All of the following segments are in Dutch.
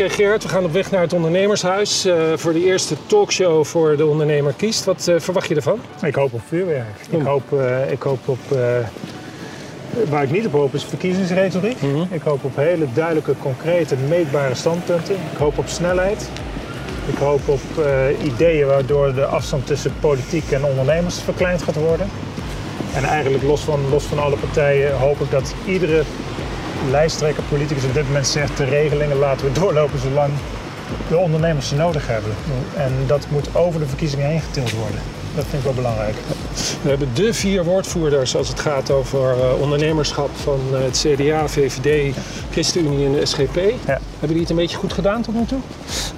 Oké Geert, we gaan op weg naar het ondernemershuis uh, voor de eerste talkshow voor de ondernemer kiest. Wat uh, verwacht je ervan? Ik hoop op vuurwerk. Ik hoop, uh, ik hoop op... waar ik niet op hoop is verkiezingsretoriek. Mm -hmm. Ik hoop op hele duidelijke, concrete, meetbare standpunten. Ik hoop op snelheid. Ik hoop op ideeën waardoor de afstand tussen politiek en ondernemers verkleind gaat worden. En eigenlijk los van, los van alle partijen hoop ik dat iedere lijsttrekker, politicus op dit moment zegt... de regelingen laten we doorlopen zolang de ondernemers ze nodig hebben. En dat moet over de verkiezingen heen getild worden. Dat vind ik wel belangrijk. We hebben de vier woordvoerders als het gaat over uh, ondernemerschap van uh, het CDA, VVD, ChristenUnie en de SGP. Ja. Hebben die het een beetje goed gedaan tot nu toe?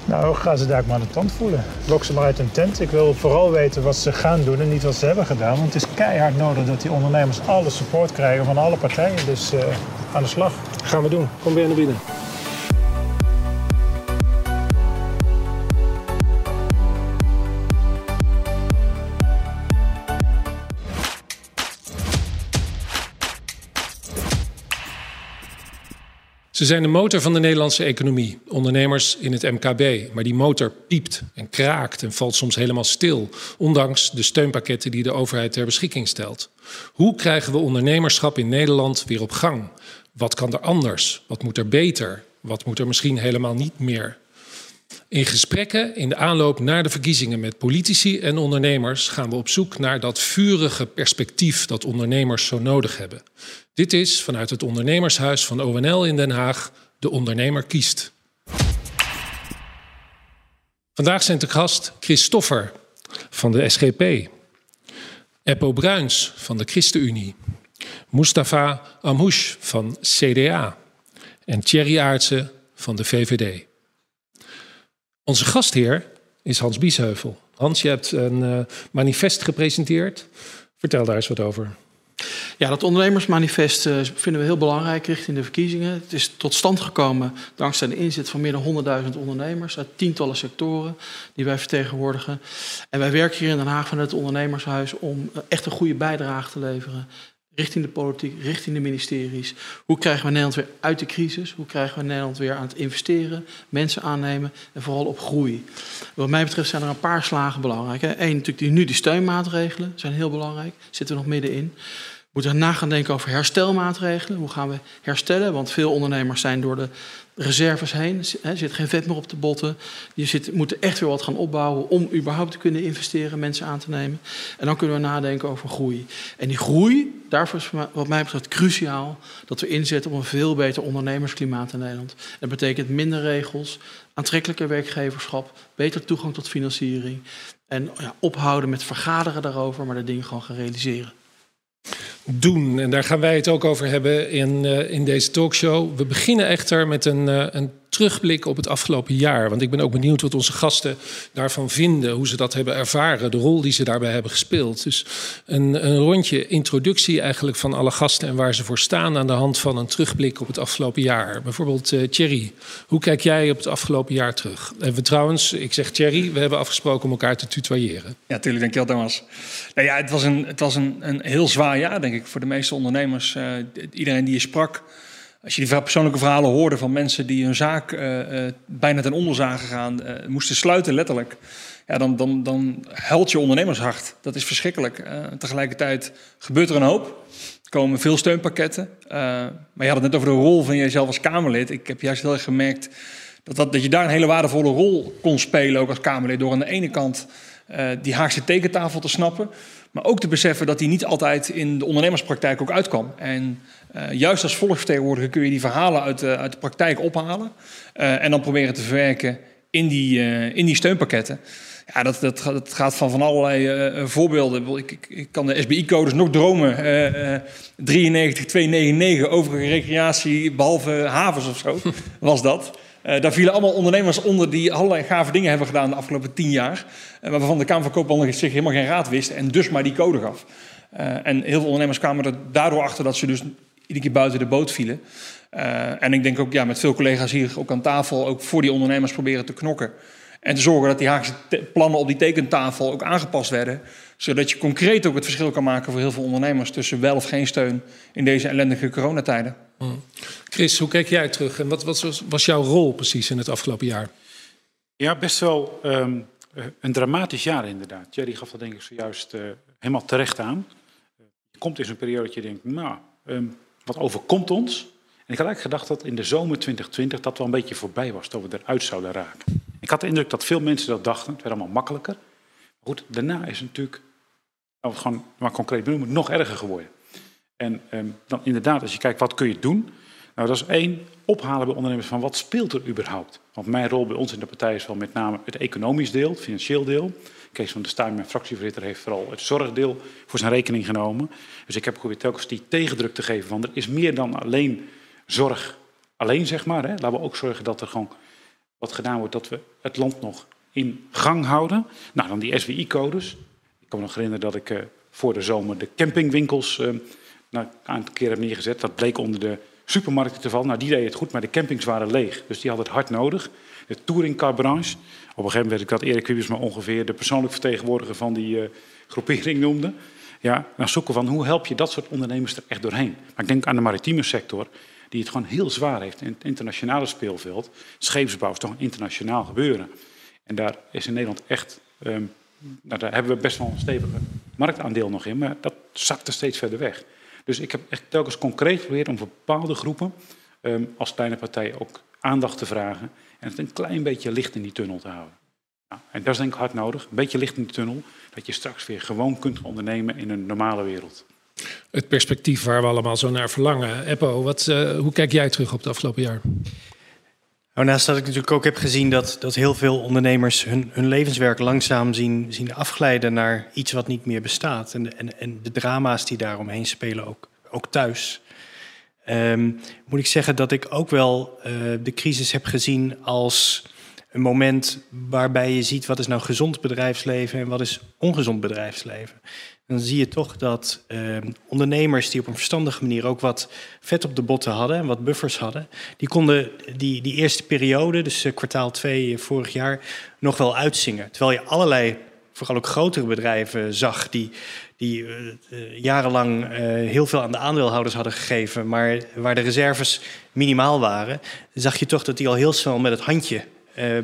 Nou, gaan ze daar maar aan de tand voelen. Lok ze maar uit hun tent. Ik wil vooral weten wat ze gaan doen en niet wat ze hebben gedaan. Want het is keihard nodig dat die ondernemers alle support krijgen van alle partijen. Dus uh, aan de slag. Gaan we doen. Kom weer naar binnen. Ze zijn de motor van de Nederlandse economie, ondernemers in het MKB. Maar die motor piept en kraakt en valt soms helemaal stil, ondanks de steunpakketten die de overheid ter beschikking stelt. Hoe krijgen we ondernemerschap in Nederland weer op gang? Wat kan er anders? Wat moet er beter? Wat moet er misschien helemaal niet meer? In gesprekken in de aanloop naar de verkiezingen met politici en ondernemers gaan we op zoek naar dat vurige perspectief dat ondernemers zo nodig hebben. Dit is vanuit het ondernemershuis van ONL in Den Haag De Ondernemer kiest. Vandaag zijn te gast Christoffer van de SGP, Eppo Bruins van de ChristenUnie, Mustafa Amhoush van CDA en Thierry Aartsen van de VVD. Onze gastheer is Hans Biesheuvel. Hans, je hebt een uh, manifest gepresenteerd. Vertel daar eens wat over. Ja, dat ondernemersmanifest uh, vinden we heel belangrijk richting de verkiezingen. Het is tot stand gekomen dankzij de inzet van meer dan 100.000 ondernemers uit tientallen sectoren die wij vertegenwoordigen. En wij werken hier in Den Haag van het ondernemershuis om uh, echt een goede bijdrage te leveren richting de politiek, richting de ministeries. Hoe krijgen we Nederland weer uit de crisis? Hoe krijgen we Nederland weer aan het investeren, mensen aannemen en vooral op groei? Wat mij betreft zijn er een paar slagen belangrijk. Eén, natuurlijk die, nu die steunmaatregelen zijn heel belangrijk. Zitten we nog middenin. We moeten na gaan denken over herstelmaatregelen. Hoe gaan we herstellen? Want veel ondernemers zijn door de reserves heen. Er zit geen vet meer op de botten. Je zit, moet echt weer wat gaan opbouwen om überhaupt te kunnen investeren, mensen aan te nemen. En dan kunnen we nadenken over groei. En die groei, daarvoor is wat mij betreft cruciaal dat we inzetten op een veel beter ondernemersklimaat in Nederland. Dat betekent minder regels, aantrekkelijker werkgeverschap, beter toegang tot financiering. En ja, ophouden met vergaderen daarover, maar de dingen gewoon gaan realiseren doen. En daar gaan wij het ook over hebben in, uh, in deze talkshow. We beginnen echter met een, uh, een terugblik op het afgelopen jaar. Want ik ben ook benieuwd wat onze gasten daarvan vinden, hoe ze dat hebben ervaren, de rol die ze daarbij hebben gespeeld. Dus een, een rondje introductie eigenlijk van alle gasten en waar ze voor staan aan de hand van een terugblik op het afgelopen jaar. Bijvoorbeeld uh, Thierry, hoe kijk jij op het afgelopen jaar terug? En we trouwens, ik zeg Thierry, we hebben afgesproken om elkaar te tutoyeren. Ja, tuurlijk, dankjewel Thomas. Nou ja, het was, een, het was een, een heel zwaar jaar, denk ik, voor de meeste ondernemers. Uh, iedereen die je sprak als je die persoonlijke verhalen hoorde van mensen die hun zaak uh, uh, bijna ten onder zagen gaan, moesten sluiten letterlijk. Ja, dan, dan, dan huilt je ondernemershart. Dat is verschrikkelijk. tegelijkertijd gebeurt er een hoop. Er komen veel steunpakketten. maar je had het net over de rol van jezelf als Kamerlid. Ik heb juist heel erg gemerkt dat, dat, dat je daar een hele waardevolle rol kon spelen, ook als Kamerlid. Door aan de ene kant die Haagse tekentafel te snappen. Maar ook te beseffen dat die niet altijd in de ondernemerspraktijk ook uitkwam. En uh, juist als volksvertegenwoordiger kun je die verhalen uit de, uit de praktijk ophalen. Uh, en dan proberen te verwerken in die, uh, in die steunpakketten. Ja, dat, dat, dat gaat van van allerlei voorbeelden. Ik, ik, ik, kan de SBI-codes nog dromen. 93, 299, overige recreatie, behalve havens of zo, was dat. Uh, daar vielen allemaal ondernemers onder die allerlei gave dingen hebben gedaan de afgelopen tien jaar. Uh, waarvan de Kamer van Koophandel zich helemaal geen raad wist en dus maar die code gaf. Uh, en heel veel ondernemers kwamen er daardoor achter dat ze dus iedere keer buiten de boot vielen. en ik denk ook ja, met veel collega's hier ook aan tafel ook voor die ondernemers proberen te knokken. En te zorgen dat die Haagse plannen op die tekentafel ook aangepast werden. Zodat je concreet ook het verschil kan maken voor heel veel ondernemers tussen wel of geen steun in deze ellendige coronatijden. Mm. Chris, hoe kijk jij terug en wat, wat, was jouw rol precies in het afgelopen jaar? Ja, best wel um, een dramatisch jaar inderdaad. Jerry gaf dat denk ik zojuist uh, helemaal terecht aan. Je komt in zo'n periode dat je denkt, nou, um, wat overkomt ons? En ik had eigenlijk gedacht dat in de zomer 2020 dat wel een beetje voorbij was, dat we eruit zouden raken. Ik had de indruk dat veel mensen dat dachten, het werd allemaal makkelijker. Maar goed, daarna is het natuurlijk, het gewoon maar concreet benoemen, nog erger geworden. En um, dan inderdaad, als je kijkt wat kun je doen, nou, dat is één, ophalen bij ondernemers van wat speelt er überhaupt. Want mijn rol bij ons in de partij is wel met name het economisch deel, het financieel deel. Kees van der Stuyt, mijn fractievoorzitter, heeft vooral het zorgdeel voor zijn rekening genomen. Dus ik heb geprobeerd telkens die tegendruk te geven van er is meer dan alleen zorg alleen, zeg maar. Hè. Laten we ook zorgen dat er gewoon wat gedaan wordt dat we het land nog in gang houden. Nou, dan die SWI-codes. Ik kan me nog herinneren dat ik uh, voor de zomer de campingwinkels uh, nou, een aantal keer heb neergezet. Dat bleek onder de supermarkten te vallen. Nou, die deden het goed, maar de campings waren leeg. Dus die hadden het hard nodig. De touringcarbranche. Op een gegeven moment werd ik dat Erik Wiebes maar ongeveer de persoonlijk vertegenwoordiger van die uh, groepering noemde. Ja, dan zoeken van hoe help je dat soort ondernemers er echt doorheen. Maar ik denk aan de maritieme sector, die het gewoon heel zwaar heeft in het internationale speelveld. Scheepsbouw is toch een internationaal gebeuren. En daar is in Nederland echt, um, nou, daar hebben we best wel een stevige marktaandeel nog in, maar dat zakt er steeds verder weg. Dus ik heb echt telkens concreet geprobeerd om bepaalde groepen um, als kleine partij ook aandacht te vragen en het een klein beetje licht in die tunnel te houden. Nou, en dat is denk ik hard nodig, een beetje licht in die tunnel, dat je straks weer gewoon kunt ondernemen in een normale wereld. Het perspectief waar we allemaal zo naar verlangen. Eppo, wat, uh, hoe kijk jij terug op het afgelopen jaar? Nou, naast dat ik natuurlijk ook heb gezien dat, dat heel veel ondernemers hun, hun levenswerk langzaam zien, zien afglijden naar iets wat niet meer bestaat. En, en, en de drama's die daaromheen spelen, ook, ook thuis. Um, moet ik zeggen dat ik ook wel uh, de crisis heb gezien als een moment waarbij je ziet wat is nou gezond bedrijfsleven en wat is ongezond bedrijfsleven dan zie je toch dat uh, ondernemers die op een verstandige manier ook wat vet op de botten hadden en wat buffers hadden, die konden die, die eerste periode, dus uh, kwartaal 2 vorig jaar, nog wel uitzingen. Terwijl je allerlei, vooral ook grotere bedrijven zag die, die uh, jarenlang heel veel aan de aandeelhouders hadden gegeven, maar waar de reserves minimaal waren, zag je toch dat die al heel snel met het handje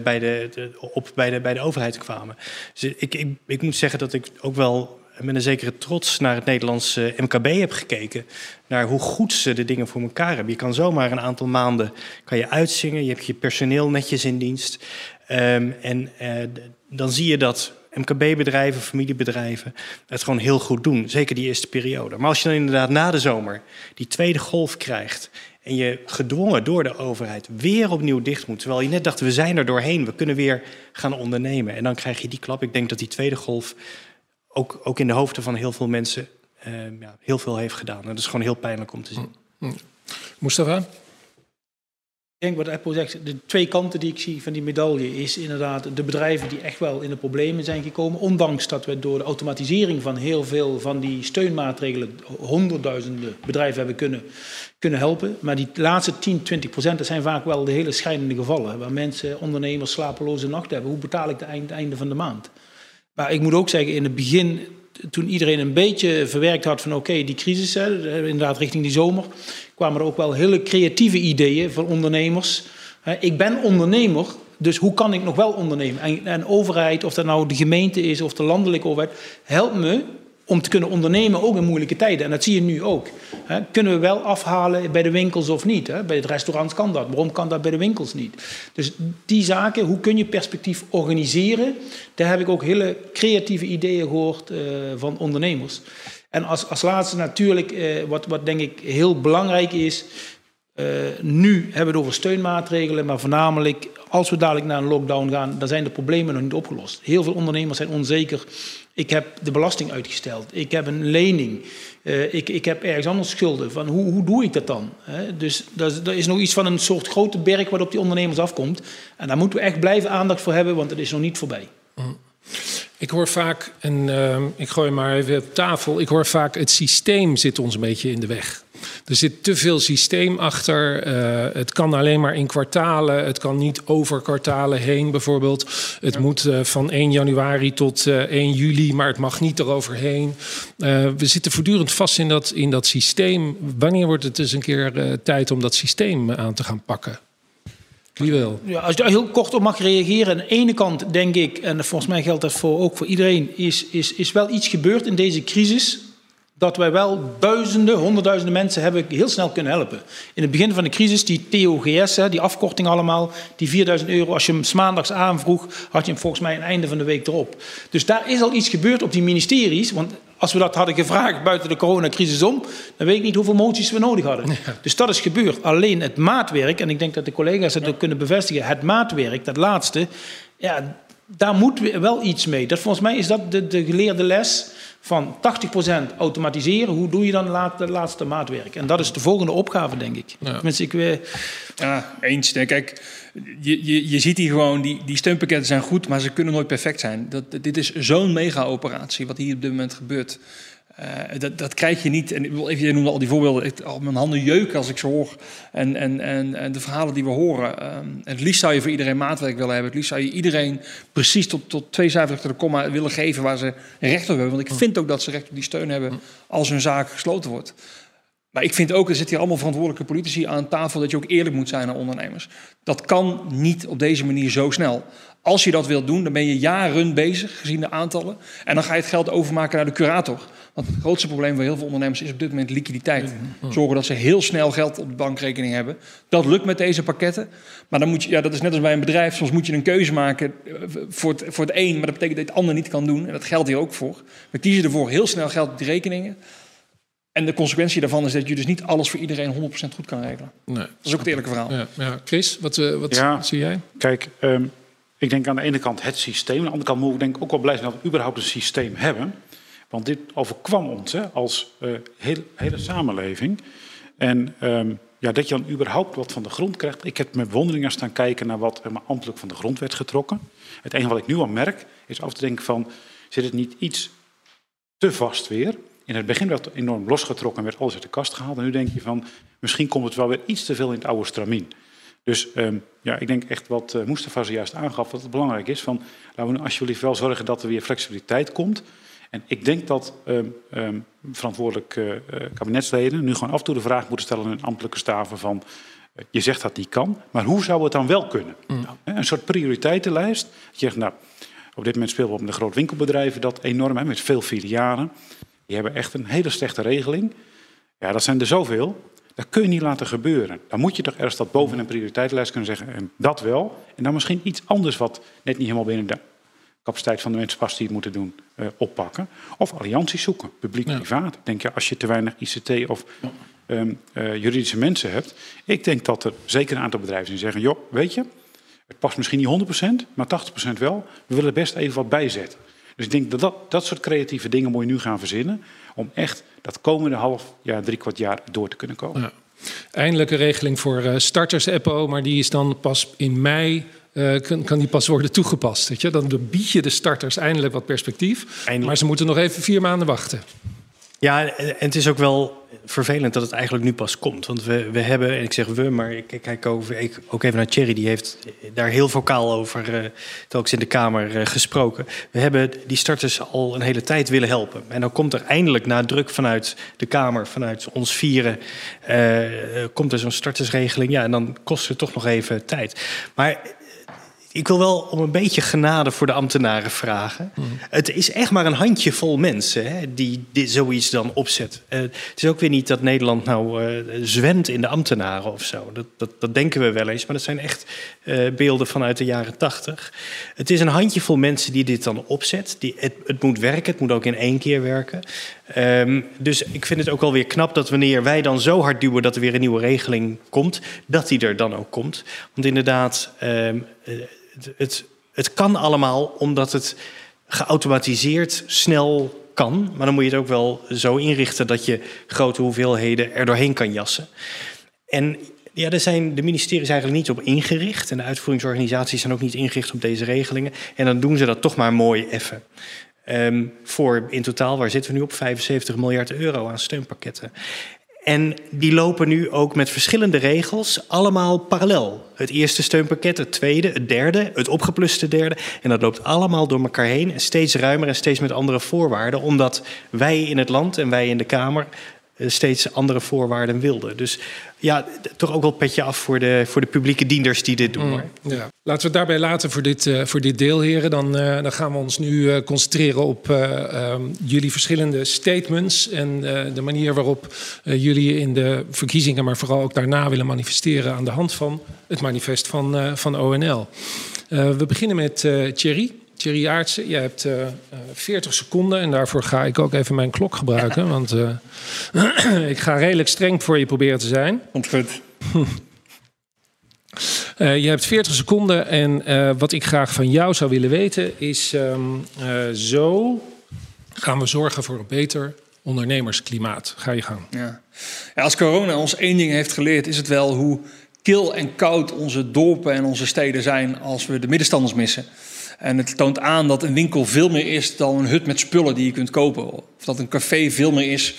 bij, de, de, op, bij, de, bij de overheid kwamen. Dus ik, ik, ik moet zeggen dat ik ook wel met een zekere trots naar het Nederlandse MKB heb gekeken. Naar hoe goed ze de dingen voor elkaar hebben. Je kan zomaar een aantal maanden kan je uitzingen. Je hebt je personeel netjes in dienst. Um, en uh, dan zie je dat MKB-bedrijven, familiebedrijven het gewoon heel goed doen. Zeker die eerste periode. Maar als je dan inderdaad na de zomer die tweede golf krijgt en je gedwongen door de overheid weer opnieuw dicht moet. Terwijl je net dacht, we zijn er doorheen, we kunnen weer gaan ondernemen. En dan krijg je die klap. Ik denk dat die tweede golf ook, ook in de hoofden van heel veel mensen uh, ja, heel veel heeft gedaan. En dat is gewoon heel pijnlijk om te zien. Mm. mm. Mustafa? Ik denk wat Apple zegt, de twee kanten die ik zie van die medaille is inderdaad de bedrijven die echt wel in de problemen zijn gekomen. Ondanks dat we door de automatisering van heel veel van die steunmaatregelen honderdduizenden bedrijven hebben kunnen, kunnen helpen. Maar die laatste 10, 20 procent, dat zijn vaak wel de hele scheidende gevallen. Waar mensen, ondernemers slapeloze nachten hebben. Hoe betaal ik het einde van de maand? Maar ik moet ook zeggen, in het begin, toen iedereen een beetje verwerkt had van oké, die crisis, hè, inderdaad richting die zomer, kwamen er ook wel hele creatieve ideeën van ondernemers. Ik ben ondernemer, dus hoe kan ik nog wel ondernemen? En, en overheid, of dat nou de gemeente is of de landelijke overheid, help me om te kunnen ondernemen, ook in moeilijke tijden. En dat zie je nu ook. kunnen we wel afhalen bij de winkels of niet? Bij het restaurant kan dat. Waarom kan dat bij de winkels niet? Dus die zaken, hoe kun je perspectief organiseren? Daar heb ik ook hele creatieve ideeën gehoord uh, van ondernemers. En als, als laatste natuurlijk, uh, wat, wat denk ik heel belangrijk is... Uh, nu hebben we het over steunmaatregelen, maar voornamelijk als we dadelijk naar een lockdown gaan, dan zijn de problemen nog niet opgelost. Heel veel ondernemers zijn onzeker ik heb de belasting uitgesteld. Ik heb een lening. Uh, ik, ik heb ergens anders schulden. Van hoe, hoe doe ik dat dan? Dus dat, is nog iets van een soort grote berg wat op die ondernemers afkomt. En daar moeten we echt blijven aandacht voor hebben, want het is nog niet voorbij. Mm. Ik hoor vaak, en uh, ik gooi maar even op tafel, ik hoor vaak het systeem zit ons een beetje in de weg. Er zit te veel systeem achter. Uh, het kan alleen maar in kwartalen. Het kan niet over kwartalen heen, bijvoorbeeld. Het ja. moet uh, van 1 januari tot uh, 1 juli, maar het mag niet eroverheen. we zitten voortdurend vast in dat, in dat systeem. Wanneer wordt het eens een keer tijd om dat systeem aan te gaan pakken? Wie? Ja, als je daar heel kort op mag reageren. Aan de ene kant denk ik, en volgens mij geldt dat voor, ook voor iedereen, is, is, is wel iets gebeurd in deze crisis dat wij wel duizenden, honderdduizenden mensen hebben heel snel kunnen helpen. In het begin van de crisis, die TOGS, die afkorting allemaal, die 4000 euro, als je hem maandags aanvroeg, had je hem volgens mij een einde van de week erop. Dus daar is al iets gebeurd op die ministeries, want als we dat hadden gevraagd buiten de coronacrisis om, dan weet ik niet hoeveel moties we nodig hadden. Ja. Dus dat is gebeurd. Alleen het maatwerk, en ik denk dat de collega's het ook kunnen bevestigen, het maatwerk, dat laatste, ja, daar moet wel iets mee. Dat, volgens mij is dat de, de geleerde les van 80% automatiseren. Hoe doe je dan het laatste maatwerk? En dat is de volgende opgave, denk ik. Ja. Tenminste, ik weer... Ja, eens. Kijk, je, je, je ziet hier gewoon, die, die steunpakketten zijn goed, maar ze kunnen nooit perfect zijn. Dat, dit is zo'n mega-operatie wat hier op dit moment gebeurt. Uh, dat, dat krijg je niet. En ik wil even, je noemde al die voorbeelden. Ik, al mijn handen jeuken als ik ze hoor. En, en, en, en de verhalen die we horen. Um, het liefst zou je voor iedereen maatwerk willen hebben. Het liefst zou je iedereen precies tot, tot twee cijfers achter de komma willen geven waar ze recht op hebben. Want ik vind ook dat ze recht op die steun hebben als hun zaak gesloten wordt. Maar ik vind ook, er zitten hier allemaal verantwoordelijke politici aan tafel, dat je ook eerlijk moet zijn naar ondernemers. Dat kan niet op deze manier zo snel. Als je dat wilt doen, dan ben je jaren bezig, gezien de aantallen. En dan ga je het geld overmaken naar de curator. Want het grootste probleem voor heel veel ondernemers is op dit moment liquiditeit. Zorgen dat ze heel snel geld op de bankrekening hebben. Dat lukt met deze pakketten. Maar dan moet je, ja, dat is net als bij een bedrijf. Soms moet je een keuze maken eh, voor het, voor het een, maar dat betekent dat je het ander niet kan doen. En dat geldt hier ook voor. We kiezen ervoor heel snel geld op die rekeningen. En de consequentie daarvan is dat je dus niet alles voor iedereen 100% goed kan regelen. Nee. Dat is ook het eerlijke verhaal. Ja, ja. Chris, wat, uh, wat ja, zie jij? Kijk, um, ik denk aan de ene kant het systeem. Aan de andere kant moet ik denk ook wel blij zijn dat we überhaupt een systeem hebben. Want dit overkwam ons hè, als uh, heel, hele samenleving. En um, ja, dat je dan überhaupt wat van de grond krijgt. Ik heb met bewondering staan kijken naar wat er ambtelijk van de grond werd getrokken. Het enige wat ik nu al merk is af te denken van... zit het niet iets te vast weer? In het begin werd enorm losgetrokken en werd alles uit de kast gehaald. En nu denk je van, misschien komt het wel weer iets te veel in het oude stramien. Dus um, ja, ik denk echt wat uh, Mustafa zojuist aangaf, dat het belangrijk is. Van, laten we alsjeblieft wel zorgen dat er weer flexibiliteit komt. En ik denk dat um, um, verantwoordelijke uh, kabinetsleden nu gewoon af en toe de vraag moeten stellen aan ambtelijke staven van... Uh, je zegt dat niet kan, maar hoe zou het dan wel kunnen? Mm. Een soort prioriteitenlijst. Dat je zegt, nou, op dit moment spelen we op de groot winkelbedrijven dat enorm, hè, met veel filialen. Die hebben echt een hele slechte regeling. Ja, dat zijn er zoveel. Dat kun je niet laten gebeuren. Dan moet je toch ergens dat boven een prioriteitenlijst kunnen zeggen. En dat wel. En dan misschien iets anders wat net niet helemaal binnen de capaciteit van de mensen past die het moeten doen, uh, oppakken. Of allianties zoeken, publiek-privaat. Ja. Denk je, als je te weinig ICT of um, uh, juridische mensen hebt. Ik denk dat er zeker een aantal bedrijven die zeggen, joh, weet je, het past misschien niet 100%, maar 80% wel. We willen best even wat bijzetten. Dus ik denk dat, dat dat soort creatieve dingen moet je nu gaan verzinnen. Om echt dat komende half jaar, drie kwart jaar door te kunnen komen. Ja. Eindelijk een regeling voor uh, starters EPO, maar die is dan pas in mei uh, kan, kan, die pas worden toegepast. Weet je? Dan bied je de starters eindelijk wat perspectief. Eindelijk. Maar ze moeten nog even vier maanden wachten. Ja, en het is ook wel vervelend dat het eigenlijk nu pas komt. Want we, we hebben, en ik zeg we, maar ik kijk over, ik, ook even naar Thierry, die heeft daar heel vocaal over, uh, telkens in de Kamer, uh, gesproken. We hebben die starters al een hele tijd willen helpen. En dan komt er eindelijk na druk vanuit de Kamer, vanuit ons vieren, uh, komt er zo'n startersregeling. Ja, en dan kost het toch nog even tijd. Maar ik wil wel om een beetje genade voor de ambtenaren vragen. Mm. Het is echt maar een handjevol mensen hè, die dit, zoiets dan opzet. Uh, het is ook weer niet dat Nederland nou uh, zwemt in de ambtenaren of zo. Dat, dat, dat, denken we wel eens, maar dat zijn echt uh, beelden vanuit de jaren tachtig. Het is een handjevol mensen die dit dan opzet. Die, het, het moet werken, het moet ook in één keer werken. Um, dus ik vind het ook wel weer knap dat wanneer wij dan zo hard duwen dat er weer een nieuwe regeling komt, dat die er dan ook komt. Want inderdaad. Um, het, het, kan allemaal omdat het geautomatiseerd snel kan. Maar dan moet je het ook wel zo inrichten dat je grote hoeveelheden er doorheen kan jassen. En Ja, daar zijn de ministeries eigenlijk niet op ingericht. En de uitvoeringsorganisaties zijn ook niet ingericht op deze regelingen. En dan doen ze dat toch maar mooi even. Um, voor in totaal, waar zitten we nu op? 75 miljard euro aan steunpakketten. En die lopen nu ook met verschillende regels, allemaal parallel. Het eerste steunpakket, het tweede, het derde, het opgepluste derde. En dat loopt allemaal door elkaar heen, steeds ruimer en steeds met andere voorwaarden. Omdat wij in het land en wij in de Kamer steeds andere voorwaarden wilden. Dus ja, toch ook wel petje af voor de, voor de publieke dienders die dit doen. Mm, ja. Laten we het daarbij laten voor dit, uh, voor dit deel, heren. Dan, uh, dan gaan we ons nu uh, concentreren op um, jullie verschillende statements... en de manier waarop jullie in de verkiezingen... maar vooral ook daarna willen manifesteren... aan de hand van het manifest van, van ONL. we beginnen met Thierry. Thierry Aartsen, je hebt uh, 40 seconden en daarvoor ga ik ook even mijn klok gebruiken. Ja. Want uh, ik ga redelijk streng voor je proberen te zijn. Komt goed. Uh, je hebt 40 seconden en wat ik graag van jou zou willen weten is: um, uh, zo gaan we zorgen voor een beter ondernemersklimaat. Ga je gang. Ja. Ja, als corona ons één ding heeft geleerd, is het wel hoe kil en koud onze dorpen en onze steden zijn als we de middenstanders missen. En het toont aan dat een winkel veel meer is dan een hut met spullen die je kunt kopen. Of dat een café veel meer is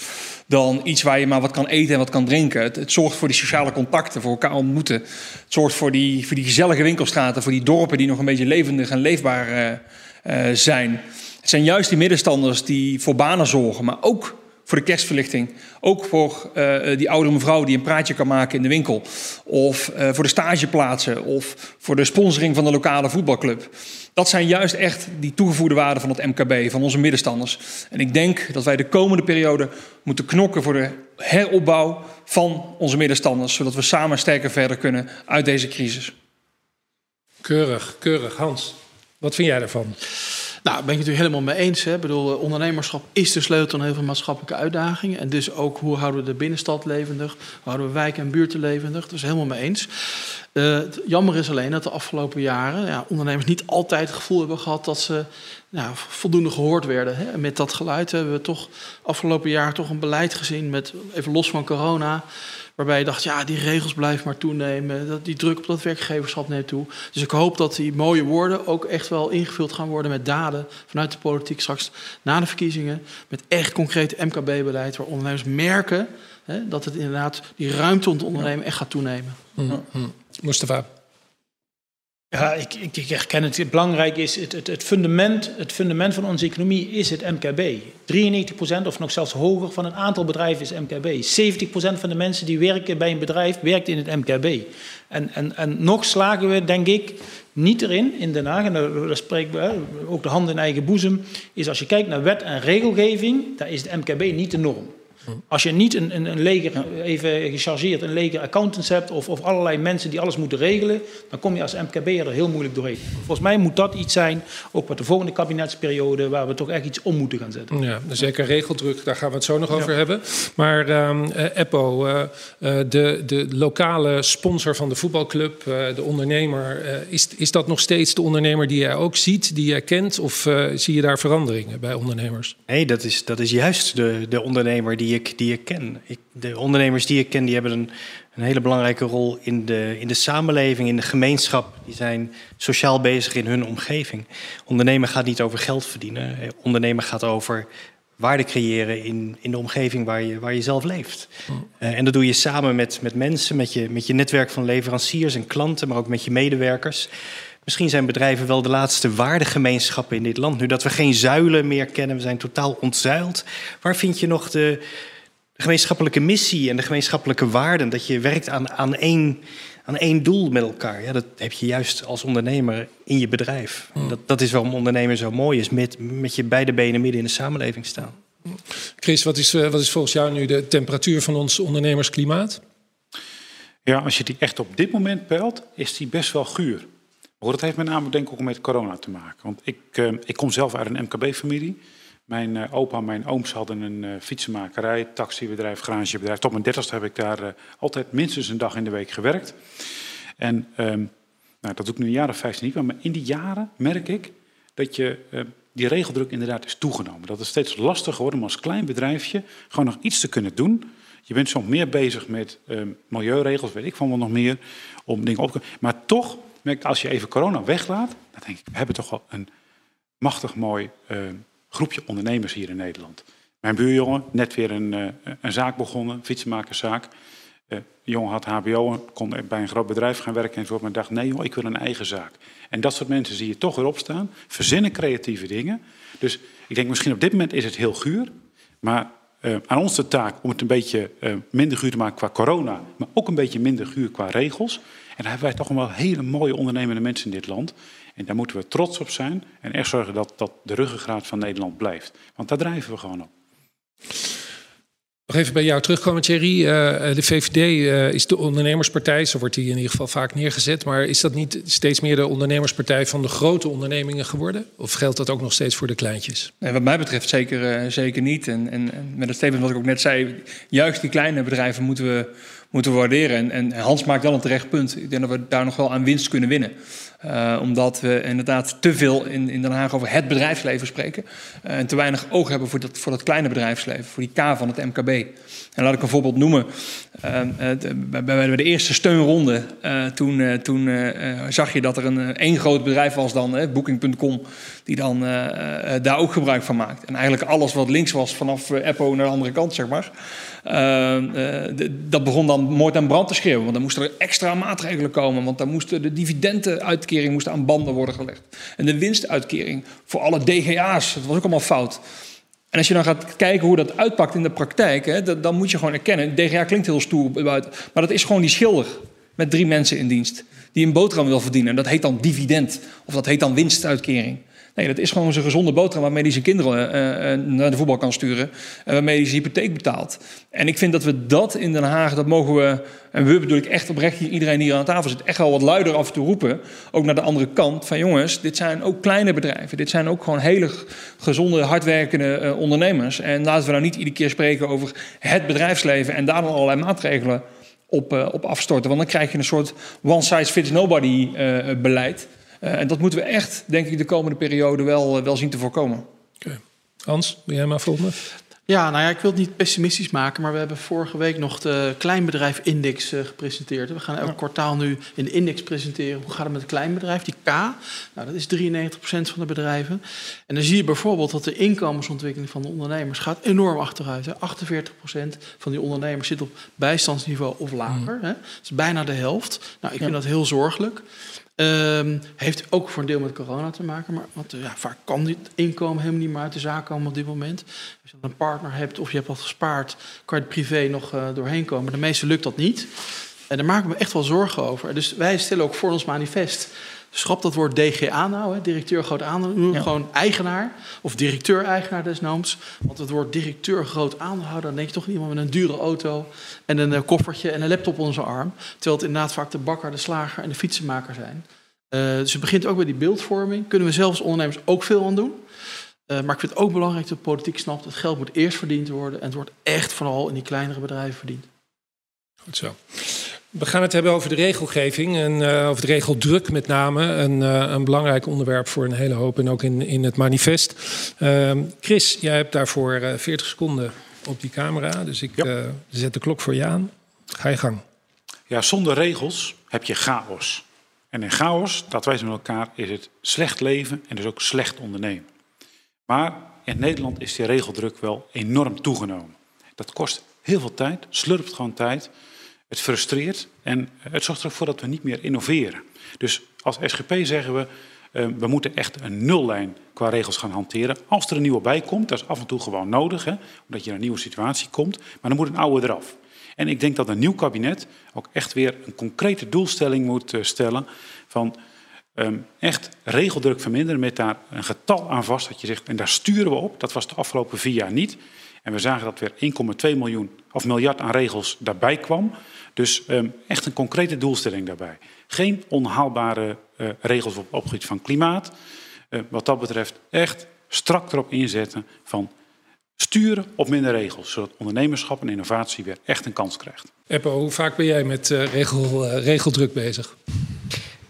dan iets waar je maar wat kan eten en wat kan drinken. Het, zorgt voor die sociale contacten, voor elkaar ontmoeten. Het zorgt voor die, voor die gezellige winkelstraten, voor die dorpen die nog een beetje levendig en leefbaar uh, uh, zijn. Het zijn juist die middenstanders die voor banen zorgen, maar ook voor de kerstverlichting. Ook voor uh, die oudere mevrouw die een praatje kan maken in de winkel. Of uh, voor de stageplaatsen. Of voor de sponsoring van de lokale voetbalclub. Dat zijn juist echt die toegevoegde waarden van het MKB, van onze middenstanders. En ik denk dat wij de komende periode moeten knokken voor de heropbouw van onze middenstanders. Zodat we samen sterker verder kunnen uit deze crisis. Keurig, keurig. Hans, wat vind jij daarvan? Nou, ben ik het natuurlijk helemaal mee eens. Hè. Ik bedoel, ondernemerschap is de sleutel aan heel veel maatschappelijke uitdagingen. En dus ook hoe houden we de binnenstad levendig, hoe houden we wijken en buurten levendig. Dus helemaal mee eens. Uh, jammer is alleen dat de afgelopen jaren ja, ondernemers niet altijd het gevoel hebben gehad dat ze nou, voldoende gehoord werden. Hè. En met dat geluid hebben we toch afgelopen jaar toch een beleid gezien met, even los van corona, waarbij je dacht, ja, die regels blijven maar toenemen, dat die druk op dat werkgeverschap neemt toe. Dus ik hoop dat die mooie woorden ook echt wel ingevuld gaan worden met daden vanuit de politiek straks na de verkiezingen, met echt concreet MKB-beleid waar ondernemers merken hè, dat het inderdaad die ruimte om te ondernemen echt gaat toenemen. Mm -hmm. Mustafa. Ja, ik, ik, herken het. belangrijk is, het, het, fundament, het fundament van onze economie is het MKB. 93% of nog zelfs hoger van het aantal bedrijven is MKB. 70% van de mensen die werken bij een bedrijf, werkt in het MKB. En, en, en nog slagen we, denk ik, niet erin in Den Haag, en daar spreekt ook de hand in eigen boezem, is als je kijkt naar wet en regelgeving, daar is het MKB niet de norm. Als je niet een, een, een leger, even gechargeerd, een leger accountants hebt of, of allerlei mensen die alles moeten regelen, dan kom je als MKB er heel moeilijk doorheen. Volgens mij moet dat iets zijn, ook met de volgende kabinetsperiode, waar we toch echt iets om moeten gaan zetten. Ja, zeker regeldruk, daar gaan we het zo nog over ja. hebben. Maar uh, Eppo, uh, uh, de, de lokale sponsor van de voetbalclub, de ondernemer, is, is dat nog steeds de ondernemer die jij ook ziet, die jij kent, of zie je daar veranderingen bij ondernemers? Nee, dat is, dat is juist de, de ondernemer die ik, die ik ken. Ik, de ondernemers die ik ken, die hebben een, een hele belangrijke rol in de, in de samenleving, in de gemeenschap. Die zijn sociaal bezig in hun omgeving. Ondernemen gaat niet over geld verdienen. Ondernemen gaat over waarde creëren in, in de omgeving waar je, waar je zelf leeft. Mm. Uh, en dat doe je samen met, met mensen, met je, met je netwerk van leveranciers en klanten, maar ook met je medewerkers. Misschien zijn bedrijven wel de laatste waardegemeenschappen in dit land. Nu dat we geen zuilen meer kennen, we zijn totaal ontzuild. Waar vind je nog de, de gemeenschappelijke missie en de gemeenschappelijke waarden? Dat je werkt aan, aan, één, aan één doel met elkaar. Ja, dat heb je juist als ondernemer in je bedrijf. Dat, dat is waarom ondernemen zo mooi is. Met, met je beide benen midden in de samenleving staan. Chris, wat is, wat is volgens jou nu de temperatuur van ons ondernemersklimaat? Ja, als je die echt op dit moment peilt, is die best wel guur. Maar dat heeft met name denk ik ook met corona te maken. Want ik, uh, ik kom zelf uit een MKB-familie. Mijn uh, opa en mijn ooms hadden een uh, fietsenmakerij, taxibedrijf, garagebedrijf. Tot mijn dertigste heb ik daar altijd minstens een dag in de week gewerkt. En um, nou, dat doe ik nu een jaar of vijftien niet. Maar in die jaren merk ik dat je, die regeldruk inderdaad is toegenomen. Dat het steeds lastiger wordt om als klein bedrijfje gewoon nog iets te kunnen doen Je bent soms meer bezig met ehm, milieuregels, weet ik van wat nog meer, om dingen op te Maar toch, als je even corona weglaat, dan denk ik, we hebben toch wel een machtig mooi ehm, groepje ondernemers hier in Nederland. Mijn buurjongen, net weer een, uh, een zaak begonnen, fietsenmakerszaak. Uh, de jongen had HBO, kon bij een groot bedrijf gaan werken enzovoort. Maar dacht, nee joh, ik wil een eigen zaak. En dat soort mensen zie je toch weer opstaan, verzinnen creatieve dingen. Dus ik denk misschien op dit moment is het heel guur. Maar aan ons de taak om het een beetje minder guur te maken qua corona. Maar ook een beetje minder guur qua regels. En daar hebben wij toch wel hele mooie ondernemende mensen in dit land. En daar moeten we trots op zijn. En echt zorgen dat, dat de ruggengraat van Nederland blijft. Want daar drijven we gewoon op. Nog even bij jou terugkomen, Thierry. Uh, de VVD uh, is de ondernemerspartij, zo wordt die in ieder geval vaak neergezet. Maar is dat niet steeds meer de ondernemerspartij van de grote ondernemingen geworden? Of geldt dat ook nog steeds voor de kleintjes? Nee, wat mij betreft zeker, uh, zeker niet. En, en, en, met het statement wat ik ook net zei, juist die kleine bedrijven moeten we, moeten we waarderen. En, en Hans maakt wel een terecht punt. Ik denk dat we daar nog wel aan winst kunnen winnen. Uh, omdat we inderdaad te veel in, in Den Haag over het bedrijfsleven spreken. Uh, en te weinig oog hebben voor dat, voor dat kleine bedrijfsleven, voor die K van het MKB. En laat ik een voorbeeld noemen. Uh, bij, bij de eerste steunronde, toen, toen zag je dat er een één groot bedrijf was dan, Booking.com, die dan daar ook gebruik van maakt. En eigenlijk alles wat links was vanaf Apple naar de andere kant, zeg maar. Dat begon dan moord en brand te schreeuwen. Want dan moesten er extra maatregelen komen. Want dan moesten de dividenden uit moest aan banden worden gelegd. En de winstuitkering voor alle DGA's, dat was ook allemaal fout. En als je dan gaat kijken hoe dat uitpakt in de praktijk, hè, dan moet je gewoon erkennen, DGA klinkt heel stoer buiten, maar dat is gewoon die schilder met drie mensen in dienst die een boterham wil verdienen. En dat heet dan dividend of dat heet dan winstuitkering. Nee, dat is gewoon zijn gezonde boterham waarmee hij zijn kinderen uh, uh, naar de voetbal kan sturen. En waarmee hij zijn hypotheek betaalt. En ik vind dat we dat in Den Haag, dat mogen we, en we bedoel ik echt oprecht, iedereen hier aan tafel zit, echt wel wat luider af toe roepen. Ook naar de andere kant van jongens, dit zijn ook kleine bedrijven. Dit zijn ook gewoon hele gezonde, hardwerkende uh, ondernemers. En laten we nou niet iedere keer spreken over het bedrijfsleven en daar dan allerlei maatregelen op, op afstorten. Want dan krijg je een soort one size fits nobody beleid. Uh, en dat moeten we echt, denk ik, de komende periode wel, uh, wel zien te voorkomen. Okay. Hans, wil jij maar volgende? Ja, nou ja, ik wil het niet pessimistisch maken, maar we hebben vorige week nog de kleinbedrijf-index uh, gepresenteerd. We gaan elk ja. kwartaal nu de index presenteren. Hoe gaat het met het kleinbedrijf? Die K, nou, dat is 93% van de bedrijven. En dan zie je bijvoorbeeld dat de inkomensontwikkeling van de ondernemers gaat enorm achteruit. Hè. 48% van die ondernemers zit op bijstandsniveau of lager. Mm. Hè. Dat is bijna de helft. Nou, ik ja. vind dat heel zorgelijk. Um, heeft ook voor een deel met corona te maken, maar want, ja, vaak kan dit inkomen helemaal niet meer uit de zaak komen op dit moment. Als je een partner hebt of je hebt wat gespaard, kan je het privé nog uh, doorheen komen. De meeste lukt dat niet. En daar maken we echt wel zorgen over. Dus wij stellen ook voor ons manifest. Schrap dat woord DGA nou, hè, directeur groot aandeelhouder. Ja. Gewoon eigenaar of directeur-eigenaar desnoods. Want het woord directeur groot aandeelhouder, dan denk je toch niet iemand met een dure auto en een uh, koffertje en een laptop onder zijn arm. Terwijl het inderdaad vaak de bakker, de slager en de fietsenmaker zijn. Uh, dus het begint ook bij die beeldvorming. Kunnen we zelfs ondernemers ook veel aan doen. Uh, maar ik vind het ook belangrijk dat de politiek snapt... dat het geld moet eerst verdiend worden... en het wordt echt vooral in die kleinere bedrijven verdiend. Goed zo. We gaan het hebben over de regelgeving en uh, over de regeldruk met name. Een, uh, een, belangrijk onderwerp voor een hele hoop en ook in, in het manifest. Uh, Chris, jij hebt daarvoor 40 seconden op die camera. Dus ik ja. zet de klok voor je aan. Ga je gang. Ja, zonder regels heb je chaos. En in chaos, dat wij met elkaar, is het slecht leven en dus ook slecht ondernemen. Maar in Nederland is die regeldruk wel enorm toegenomen. Dat kost heel veel tijd, slurpt gewoon tijd. Het frustreert en het zorgt er ook voor dat we niet meer innoveren. Dus als SGP zeggen we, uh, we moeten echt een nullijn qua regels gaan hanteren. Als er een nieuwe bij komt, dat is af en toe gewoon nodig, hè, omdat je in een nieuwe situatie komt. Maar dan moet een oude eraf. En ik denk dat een nieuw kabinet ook echt weer een concrete doelstelling moet uh, stellen van um, echt regeldruk verminderen met daar een getal aan vast dat je zegt en daar sturen we op. Dat was de afgelopen vier jaar niet. En we zagen dat weer 1,2 miljoen of miljard aan regels daarbij kwam. Dus um, echt een concrete doelstelling daarbij. Geen onhaalbare uh, regels op, op het gebied van klimaat. Uh, wat dat betreft echt strak erop inzetten van sturen op minder regels, zodat ondernemerschap en innovatie weer echt een kans krijgt. Eppo, hoe vaak ben jij met uh, regel, uh, regeldruk bezig?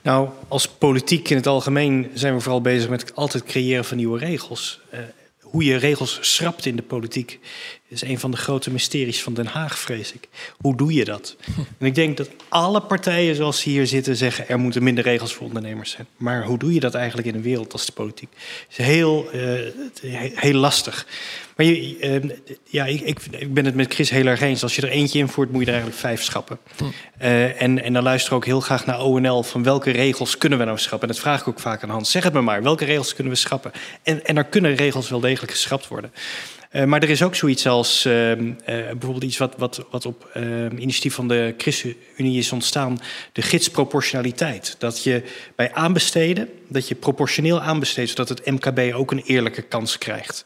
Nou, als politiek in het algemeen zijn we vooral bezig met altijd creëren van nieuwe regels. Hoe je regels schrapt in de politiek is een van de grote mysteries van Den Haag, vrees ik. Hoe doe je dat? En ik denk dat alle partijen zoals ze hier zitten zeggen... er moeten minder regels voor ondernemers zijn. Maar hoe doe je dat eigenlijk in een wereld als de politiek? Het is heel, uh, heel lastig. Maar je, uh, ja, ik, ik, ik, ben het met Chris heel erg eens. Als je er eentje invoert, moet je er eigenlijk vijf schrappen. Uh, en, en dan luister ik ook heel graag naar ONL... van welke regels kunnen we nou schrappen? En dat vraag ik ook vaak aan Hans. Zeg het me maar, welke regels kunnen we schrappen? En, en er kunnen regels wel degelijk geschrapt worden. Uh, maar er is ook zoiets als uh, uh, bijvoorbeeld iets wat, wat, wat op initiatief van de ChristenUnie is ontstaan, de gidsproportionaliteit. Dat je bij aanbesteden, dat je proportioneel aanbesteedt, zodat het MKB ook een eerlijke kans krijgt.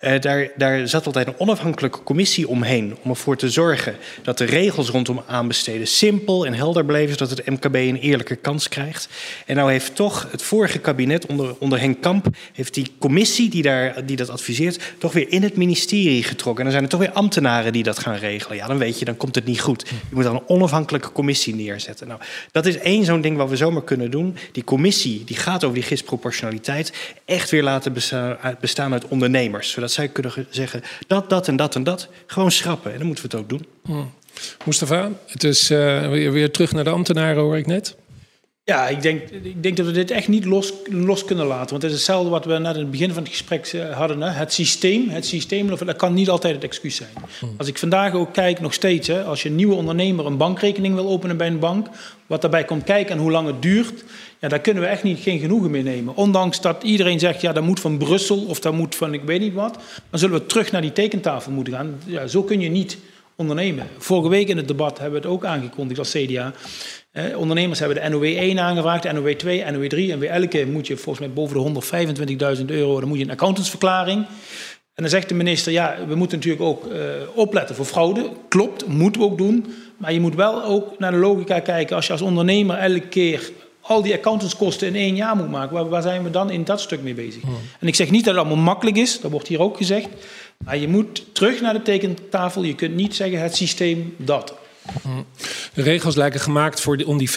Uh, daar, daar, zat altijd een onafhankelijke commissie omheen om ervoor te zorgen dat de regels rondom aanbesteden simpel en helder bleven, zodat het MKB een eerlijke kans krijgt. En nou heeft toch het vorige kabinet onder, onder Henk Kamp, heeft die commissie die, daar, die dat adviseert, toch weer in het ministerie getrokken. En dan zijn er toch weer ambtenaren die dat gaan regelen. Ja, dan weet je, dan komt het niet goed. Je moet dan een onafhankelijke commissie neerzetten. Nou, dat is één zo'n ding wat we zomaar kunnen doen. Die commissie die gaat over die gidsproportionaliteit echt weer laten bestaan, bestaan uit ondernemers. Zodat zij kunnen zeggen dat, dat en dat en dat. Gewoon schrappen. En dan moeten we het ook doen. Hmm. Mustafa, het is uh, weer, weer terug naar de ambtenaren, hoor ik net. Ja, ik denk, ik denk dat we dit echt niet los, los kunnen laten. Want het is hetzelfde wat we net in het begin van het gesprek eh, hadden. Hè. Het systeem, het systeem, dat kan niet altijd het excuus zijn. Hmm. Als ik vandaag ook kijk, nog steeds, hè, als je een nieuwe ondernemer een bankrekening wil openen bij een bank, wat daarbij komt kijken en hoe lang het duurt, ja, daar kunnen we echt niet, geen genoegen mee nemen. Ondanks dat iedereen zegt, ja, dat moet van Brussel of dat moet van ik weet niet wat, dan zullen we terug naar die tekentafel moeten gaan. Ja, zo kun je niet ondernemen. Vorige week in het debat hebben we het ook aangekondigd als CDA. Eh, ondernemers hebben de NOW 1 aangevraagd, de NOW 2, NOW 3. En bij elke moet je volgens mij boven de 125.000 euro, dan moet je een accountantsverklaring. En dan zegt de minister, ja, we moeten natuurlijk ook uh, opletten voor fraude. Klopt, moeten we ook doen. Maar je moet wel ook naar de logica kijken. Als je als ondernemer elke keer al die accountantskosten in één jaar moet maken, waar, waar zijn we dan in dat stuk mee bezig? Hmm. En ik zeg niet dat het allemaal makkelijk is, dat wordt hier ook gezegd. Maar je moet terug naar de tekentafel. Je kunt niet zeggen het systeem dat. De regels lijken gemaakt voor om die 5%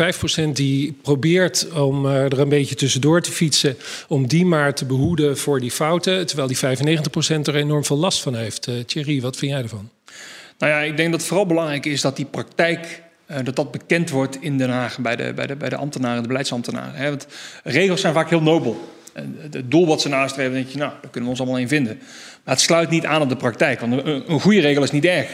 die probeert om uh, er een beetje tussendoor te fietsen, om die maar te behoeden voor die fouten, terwijl die 95% er enorm veel last van heeft. Uh, Thierry, wat vind jij ervan? Nou ja, ik denk dat het vooral belangrijk is dat die praktijk uh, dat dat bekend wordt in Den Haag bij de, bij de, bij de ambtenaren, de beleidsambtenaren. Hè? Want regels zijn vaak heel nobel. Het doel wat ze nastreven, denk je, nou, daar kunnen we ons allemaal in vinden. Maar het sluit niet aan op de praktijk. Want een goede regel is niet erg.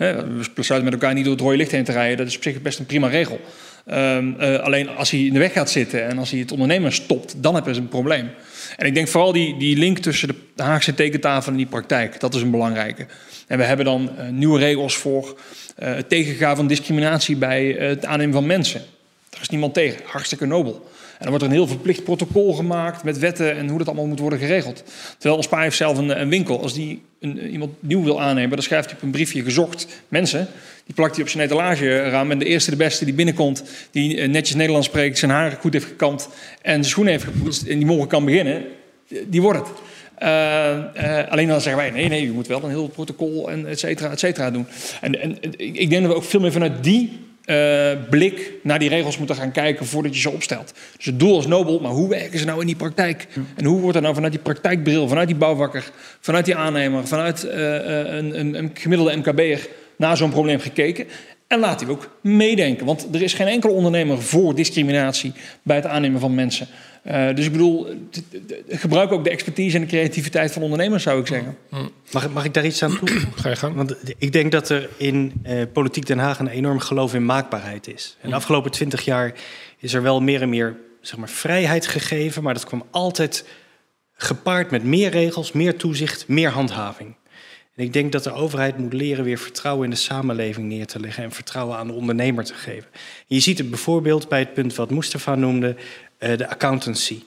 We besluiten met elkaar niet door het rode licht heen te rijden. Dat is op zich best een prima regel. Um, uh, alleen als hij in de weg gaat zitten en als hij het ondernemer stopt, dan hebben ze een probleem. En ik denk vooral die, die link tussen de Haagse tekentafel en die praktijk, dat is een belangrijke. En we hebben dan uh, nieuwe regels voor uh, het tegengaan van discriminatie bij het aannemen van mensen. Daar is niemand tegen, hartstikke nobel. Dan wordt er een heel verplicht protocol gemaakt met wetten en hoe dat allemaal moet worden geregeld. Terwijl pa heeft zelf een, winkel. Als die een, iemand nieuw wil aannemen, dan schrijft hij op een briefje gezocht mensen. Die plakt hij op zijn etalageraam. En de eerste, de beste die binnenkomt, die eh, netjes Nederlands spreekt, zijn haar goed heeft gekamd en zijn schoenen heeft gepoetst en die morgen kan beginnen, die wordt het. Uh, alleen dan zeggen wij, nee, nee, je moet wel een heel protocol en et cetera, et cetera doen. En, en ik denk dat we ook veel meer vanuit die uh, blik naar die regels moeten gaan kijken voordat je ze opstelt. Dus het doel is nobel, maar hoe werken ze nou in die praktijk? En hoe wordt er nou vanuit die praktijkbril, vanuit die bouwvakker, vanuit die aannemer, vanuit uh, een, een, een, gemiddelde MKB'er naar zo'n probleem gekeken? En laat die ook meedenken, want er is geen enkele ondernemer voor discriminatie bij het aannemen van mensen. Uh, dus ik bedoel, gebruik ook de expertise en de creativiteit van ondernemers, zou ik zeggen. Mag, mag ik daar iets aan toe? Ga je gang. Want ik denk dat er in uh, Politiek Den Haag een enorm geloof in maakbaarheid is. En de afgelopen twintig jaar is er wel meer en meer zeg maar, vrijheid gegeven, maar dat kwam altijd gepaard met meer regels, meer toezicht, meer handhaving. En ik denk dat de overheid moet leren weer vertrouwen in de samenleving neer te leggen en vertrouwen aan de ondernemer te geven. En je ziet het bijvoorbeeld bij het punt wat Mustafa noemde, uh, de accountancy.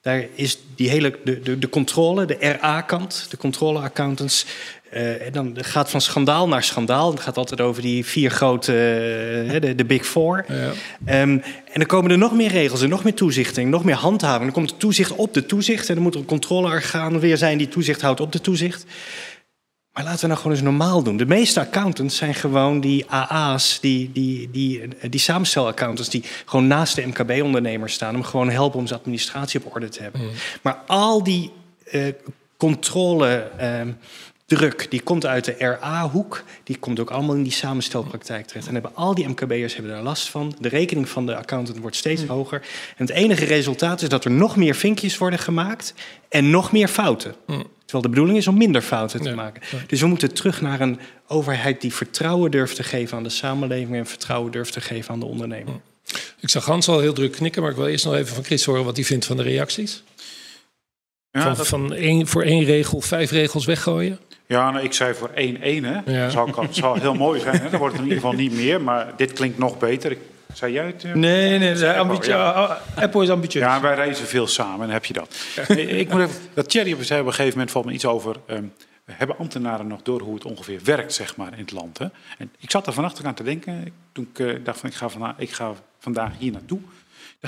Daar is die hele, de, de, de controle, de RA-kant, de controle-accountants. Uh, en dan gaat van schandaal naar schandaal. Het gaat altijd over die vier grote, uh, de, de Big Four. Ja. Um, en dan komen er nog meer regels en nog meer toezichting, nog meer handhaving. Dan komt er toezicht op de toezicht. En dan moet er een controleorgaan weer zijn die toezicht houdt op de toezicht. Maar laten we nou gewoon eens normaal doen. De meeste accountants zijn gewoon die AA's, die, die, die, die samenstelaccountants, die gewoon naast de MKB-ondernemers staan. Om gewoon helpen om zijn administratie op orde te hebben. Mm. Maar al die uh, controle. Uh, druk, die komt uit de RA-hoek. Die komt ook allemaal in die samenstelpraktijk terecht. En hebben al die MKB'ers hebben daar last van. De rekening van de accountant wordt steeds hoger. En het enige resultaat is dat er nog meer vinkjes worden gemaakt en nog meer fouten. Terwijl de bedoeling is om minder fouten te Ja, maken. Dus we moeten terug naar een overheid die vertrouwen durft te geven aan de samenleving en vertrouwen durft te geven aan de ondernemer. Ik zag Hans al heel druk knikken, maar ik wil eerst nog even van Chris horen wat hij vindt van de reacties. Ja, van dat- van één, voor één regel vijf regels weggooien. Ja, nou, ik zei voor 1-1, hè. Ja. Dat zou, kan- zou heel mooi zijn, hè. Dan wordt het in ieder geval niet meer. Maar dit klinkt nog beter. Ik, zei jij het? eh? Nee, nee, nee ambitie, ja. Apple is ambitieus. Ja, wij reizen veel samen en heb je dat. Ik moet even, dat Thierry zei op een gegeven moment valt me iets over... ehm, hebben ambtenaren nog door hoe het ongeveer werkt, zeg maar, in het land? Hè? En ik zat er vannacht aan te denken, toen ik eh, dacht van ik ga, vandaag, ik ga vandaag hier naartoe.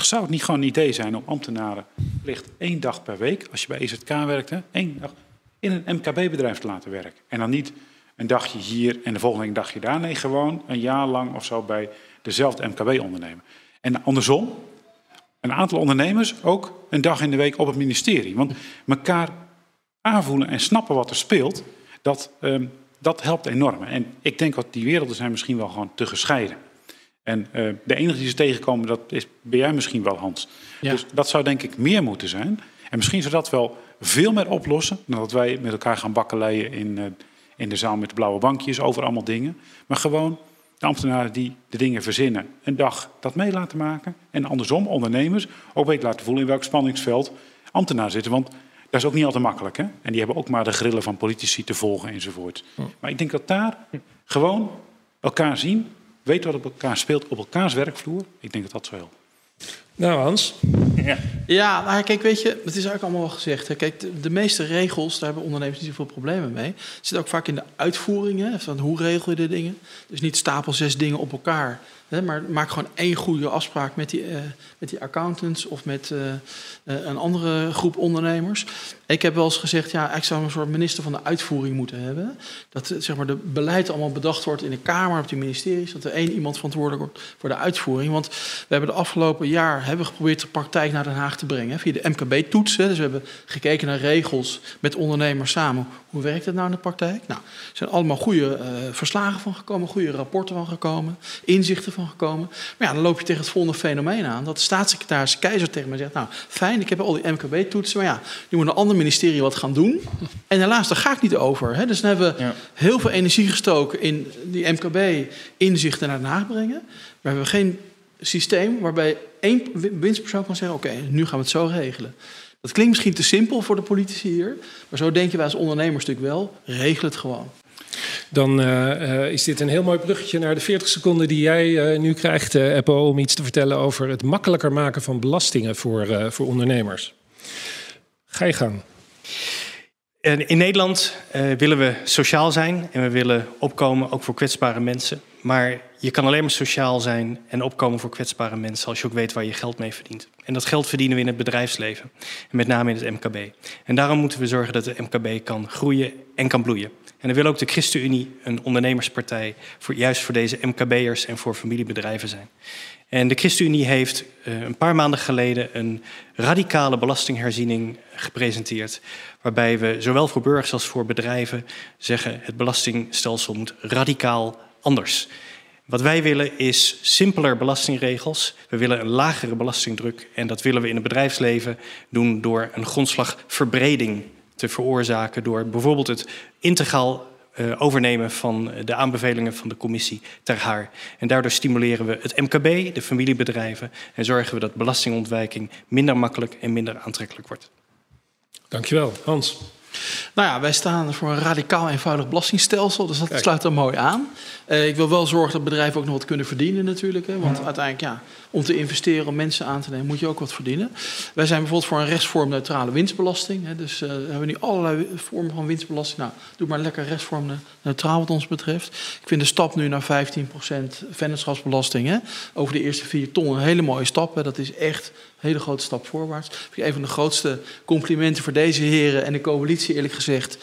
Zou het niet gewoon een idee zijn om ambtenaren plicht één dag per week, als je bij EZK werkt, hè, één dag in een MKB-bedrijf te laten werken? En dan niet een dagje hier en de volgende dagje daar. Nee, gewoon een jaar lang of zo bij dezelfde MKB-ondernemer. En andersom, een aantal ondernemers ook een dag in de week op het ministerie. Want elkaar aanvoelen en snappen wat er speelt, dat, ehm, dat helpt enorm. En ik denk dat die werelden zijn misschien wel gewoon te gescheiden. En eh, de enige die ze tegenkomen, dat is, ben jij misschien wel, Hans. Ja. Dus dat zou denk ik meer moeten zijn. En misschien zou dat wel veel meer oplossen... dan dat wij met elkaar gaan bakkeleien in, eh, in de zaal met de blauwe bankjes... over allemaal dingen. Maar gewoon de ambtenaren die de dingen verzinnen... een dag dat mee laten maken. En andersom, ondernemers ook weten laten voelen... in welk spanningsveld ambtenaren zitten. Want dat is ook niet altijd makkelijk. Hè? En die hebben ook maar de grillen van politici te volgen enzovoort. Maar ik denk dat daar gewoon elkaar zien... weten wat op elkaar speelt op elkaars werkvloer. Ik denk dat dat zo helpt. Nou, Hans. Ja, nou ja, kijk, weet je, het is eigenlijk allemaal wel gezegd. Hè. Kijk, de, de meeste regels, daar hebben ondernemers niet zoveel problemen mee. Het zit ook vaak in de uitvoering, hè, van hoe regel je de dingen. Dus niet stapel zes dingen op elkaar. Hè, maar maak gewoon één goede afspraak met die, eh, met die accountants of met eh, eh, een andere groep ondernemers. Ik heb wel eens gezegd, ja, ik zou een soort minister van de uitvoering moeten hebben. Dat eh, zeg maar, de beleid allemaal bedacht wordt in de Kamer, op die ministeries. Dat er één iemand verantwoordelijk wordt voor de uitvoering. Want we hebben de afgelopen jaar hebben we geprobeerd de praktijk naar Den Haag te brengen. Via de MKB-toets. Dus we hebben gekeken naar regels met ondernemers samen. Hoe werkt het nou in de praktijk? Nou, er zijn allemaal goede eh, verslagen van gekomen, goede rapporten van gekomen, inzichten van gekomen. Maar ja, dan loop je tegen het volgende fenomeen aan. Dat de staatssecretaris Keizer tegen mij zegt, nou fijn, ik heb al die MKB-toetsen, maar ja, nu moet een ander ministerie wat gaan doen. En helaas, daar ga ik niet over. Hè. Dus dan hebben we Ja. heel veel energie gestoken in die MKB-inzichten naar Den Haag brengen. Maar we hebben geen systeem waarbij één winstpersoon kan zeggen, oké, nu gaan we het zo regelen. Dat klinkt misschien te simpel voor de politici hier, maar zo denken wij als ondernemers natuurlijk wel. Regel het gewoon. Dan eh, eh, is dit een heel mooi bruggetje naar de 40 seconden die jij eh, nu krijgt, eh Eppo, om iets te vertellen over het makkelijker maken van belastingen voor, voor ondernemers. Ga je gang. In Nederland eh, willen we sociaal zijn en we willen opkomen ook voor kwetsbare mensen. Maar je kan alleen maar sociaal zijn en opkomen voor kwetsbare mensen als je ook weet waar je geld mee verdient. En dat geld verdienen we in het bedrijfsleven, en met name in het MKB. En daarom moeten we zorgen dat het MKB kan groeien en kan bloeien. En dan wil ook de ChristenUnie een ondernemerspartij voor, juist voor deze MKB'ers en voor familiebedrijven zijn. En de ChristenUnie heeft eh, een paar maanden geleden een radicale belastingherziening gepresenteerd. Waarbij we zowel voor burgers als voor bedrijven zeggen: het belastingstelsel moet radicaal anders. Wat wij willen is simpeler belastingregels. We willen een lagere belastingdruk. En dat willen we in het bedrijfsleven doen door een grondslagverbreding te veroorzaken. Door bijvoorbeeld het integraal uh, overnemen van de aanbevelingen van de commissie ter haar. En daardoor stimuleren we het MKB, de familiebedrijven, en zorgen we dat belastingontwijking minder makkelijk en minder aantrekkelijk wordt. Dankjewel, Hans. Nou ja, wij staan voor een radicaal eenvoudig belastingstelsel, dus dat Kijk. sluit er mooi aan. Uh, ik wil wel zorgen dat bedrijven ook nog wat kunnen verdienen natuurlijk. Hè, want uiteindelijk, ja, om te investeren, om mensen aan te nemen, moet je ook wat verdienen. Wij zijn bijvoorbeeld voor een rechtsvormneutrale winstbelasting. Hè, dus uh, we hebben nu allerlei vormen van winstbelasting. Nou, doe maar lekker rechtsvormneutraal wat ons betreft. Ik vind de stap nu naar 15% vennootschapsbelasting over de eerste vier ton een hele mooie stap. Dat is echt een hele grote stap voorwaarts. Een van de grootste complimenten voor deze heren en de coalitie, eerlijk gezegd.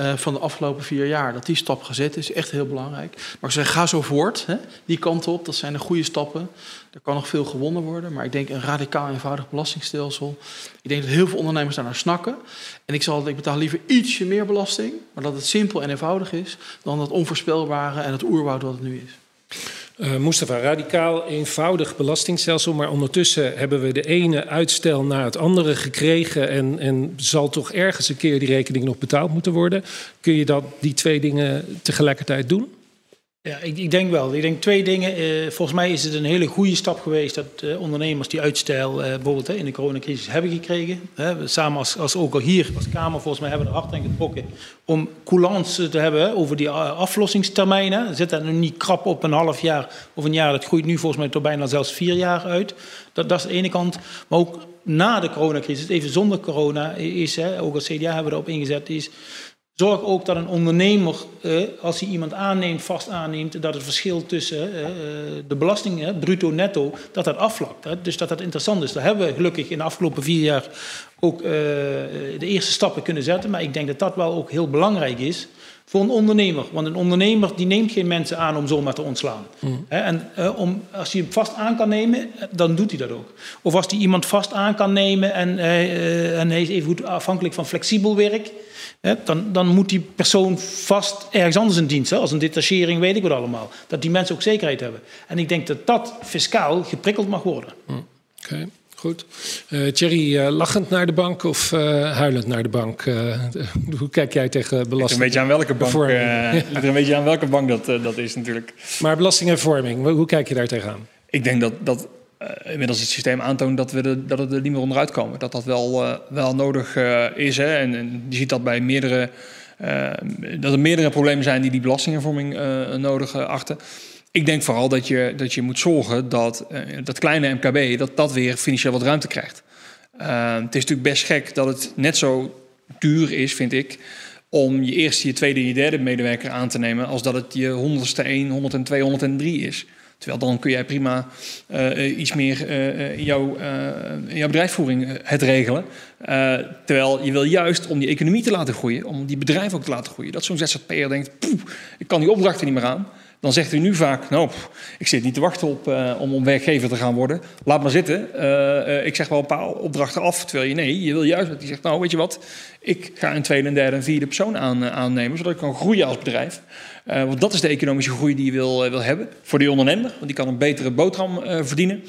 Uh, van de afgelopen vier jaar, dat die stap gezet is, echt heel belangrijk. Maar ik zeg, ga zo voort, hè, die kant op, dat zijn de goede stappen. Er kan nog veel gewonnen worden, maar ik denk een radicaal eenvoudig belastingstelsel. Ik denk dat heel veel ondernemers daar naar snakken. En ik zal, ik betaal liever ietsje meer belasting, maar dat het simpel en eenvoudig is, dan dat onvoorspelbare en het oerwoud wat het nu is. Uh, Mustafa, radicaal eenvoudig belastingstelsel, maar ondertussen hebben we de ene uitstel na het andere gekregen en, en zal toch ergens een keer die rekening nog betaald moeten worden. Kun je dat, die twee dingen tegelijkertijd doen? Ja, ik, ik, denk wel. Ik denk twee dingen. Uh, volgens mij is het een hele goede stap geweest dat uh, ondernemers die uitstel uh, bijvoorbeeld in de coronacrisis hebben gekregen. samen als, als ook al hier als Kamer volgens mij hebben we er hard aan getrokken om coulance te hebben over die aflossingstermijnen. Zit dat nu niet krap op een half jaar of een jaar? Dat groeit nu volgens mij tot bijna zelfs vier jaar uit. Dat, dat is de ene kant. Maar ook na de coronacrisis, even zonder corona, is, hè, ook als CDA hebben we erop ingezet, is Zorg ook dat een ondernemer, eh, als hij iemand aanneemt, vast aanneemt, dat het verschil tussen eh, de belasting, bruto netto, dat dat afvlakt. Dus dat dat interessant is. Daar hebben we gelukkig in de afgelopen vier jaar ook de eerste stappen kunnen zetten. Maar ik denk dat dat wel ook heel belangrijk is voor een ondernemer. Want een ondernemer die neemt geen mensen aan om zomaar te ontslaan. Mm. En uh, om, als hij hem vast aan kan nemen, dan doet hij dat ook. Of als hij iemand vast aan kan nemen en, uh, en hij is even goed afhankelijk van flexibel werk dan, dan moet die persoon vast ergens anders in dienst. Hè? Als een detachering, weet ik wat allemaal. Dat die mensen ook zekerheid hebben. En ik denk dat dat fiscaal geprikkeld mag worden. Hm. Oké. Goed. Uh, Thierry, uh, lachend naar de bank of uh, huilend naar de bank? hoe kijk jij tegen belasting? Een beetje aan welke bank, ligt een beetje aan welke bank dat, dat is natuurlijk. Maar belastinghervorming, hoe kijk je daar tegenaan? Ik denk dat, dat uh, inmiddels het systeem aantoont dat we de, dat het er niet meer onderuit komen. Dat dat wel, uh, wel nodig uh, is. Hè? En, en, je ziet dat bij meerdere, dat er meerdere problemen zijn die die belastinghervorming nodig achten. Ik denk vooral dat je, dat je moet zorgen dat dat kleine MKB dat dat weer financieel wat ruimte krijgt. het is natuurlijk best gek dat het net zo duur is, vind ik, om je eerste, je tweede, je derde medewerker aan te nemen, als dat het je honderdste 1, 102, 103 is. Terwijl dan kun jij prima uh, iets meer in, jouw, jouw bedrijfsvoering het regelen. terwijl je wil juist om die economie te laten groeien, om die bedrijven ook te laten groeien. Dat zo'n ZZP'er denkt, poeh, ik kan die opdrachten niet meer aan. Dan zegt u nu vaak, nou, ik zit niet te wachten op, uh, om, om werkgever te gaan worden. Laat maar zitten. Uh, uh, ik zeg wel een paar opdrachten af. Terwijl je, nee, je wil juist dat die zegt, nou, weet je wat. Ik ga een tweede, een derde en vierde persoon aan, aannemen. Zodat ik kan groeien als bedrijf. want dat is de economische groei die je wil, wil hebben. Voor die ondernemer, want die kan een betere boterham verdienen.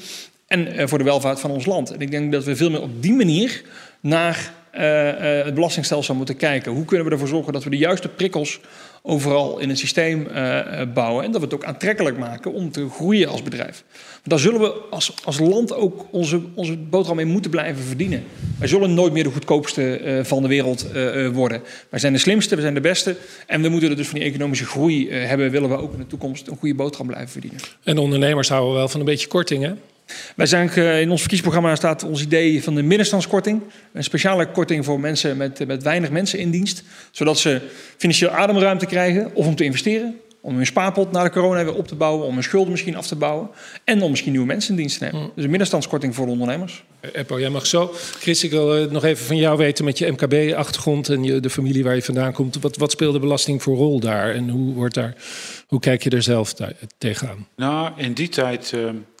En voor de welvaart van ons land. En ik denk dat we veel meer op die manier naar het belastingstelsel moeten kijken. Hoe kunnen we ervoor zorgen dat we de juiste prikkels overal in een systeem uh, bouwen. En dat we het ook aantrekkelijk maken om te groeien als bedrijf. Want daar zullen we als, als land ook onze, onze boterham in moeten blijven verdienen. Wij zullen nooit meer de goedkoopste van de wereld worden. Wij zijn de slimste, we zijn de beste. En we moeten er dus van die economische groei hebben. Willen we ook in de toekomst een goede boterham blijven verdienen. En de ondernemers houden wel van een beetje korting, hè? Wij zijn in ons verkiezingsprogramma staat ons idee van de middenstandskorting. Een speciale korting voor mensen met, met weinig mensen in dienst. Zodat ze financieel ademruimte krijgen of om te investeren. Om hun spaarpot na de corona weer op te bouwen. Om hun schulden misschien af te bouwen. En om misschien nieuwe mensen in dienst te nemen. Hmm. Dus een middenstandskorting voor de ondernemers. Eppo, jij mag zo. Chris, ik wil uh, nog even van jou weten met je MKB-achtergrond en je, de familie waar je vandaan komt. Wat, wat speelt de belasting voor rol daar? En hoe, wordt daar, hoe kijk je er zelf tegenaan? Nou, in die tijd... Uh Kijk,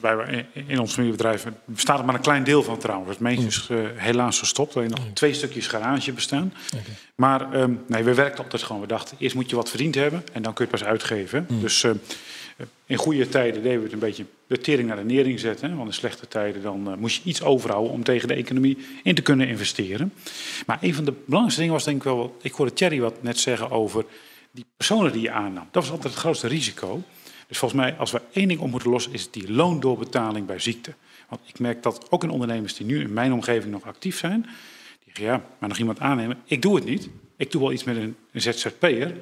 wij, in ons familiebedrijf bestaat het maar een klein deel van trouwens. Het meeste is uh, helaas gestopt. Alleen nog twee stukjes garage bestaan. Okay. Maar um, nee, we werkten altijd gewoon. We dachten, eerst moet je wat verdiend hebben en dan kun je het pas uitgeven. Mm. Dus uh, in goede tijden deden we het een beetje de tering naar de nering zetten. Want in slechte tijden dan uh, moest je iets overhouden om tegen de economie in te kunnen investeren. Maar een van de belangrijkste dingen was denk ik wel... Ik hoorde Thierry wat net zeggen over die personen die je aannam. Dat was altijd het grootste risico. Dus volgens mij, als we één ding op moeten lossen, is het die loondoorbetaling bij ziekte. Want ik merk dat ook in ondernemers die nu in mijn omgeving nog actief zijn, die zeggen ja, maar nog iemand aannemen. Ik doe het niet. Ik doe wel iets met een, een ZZP'er.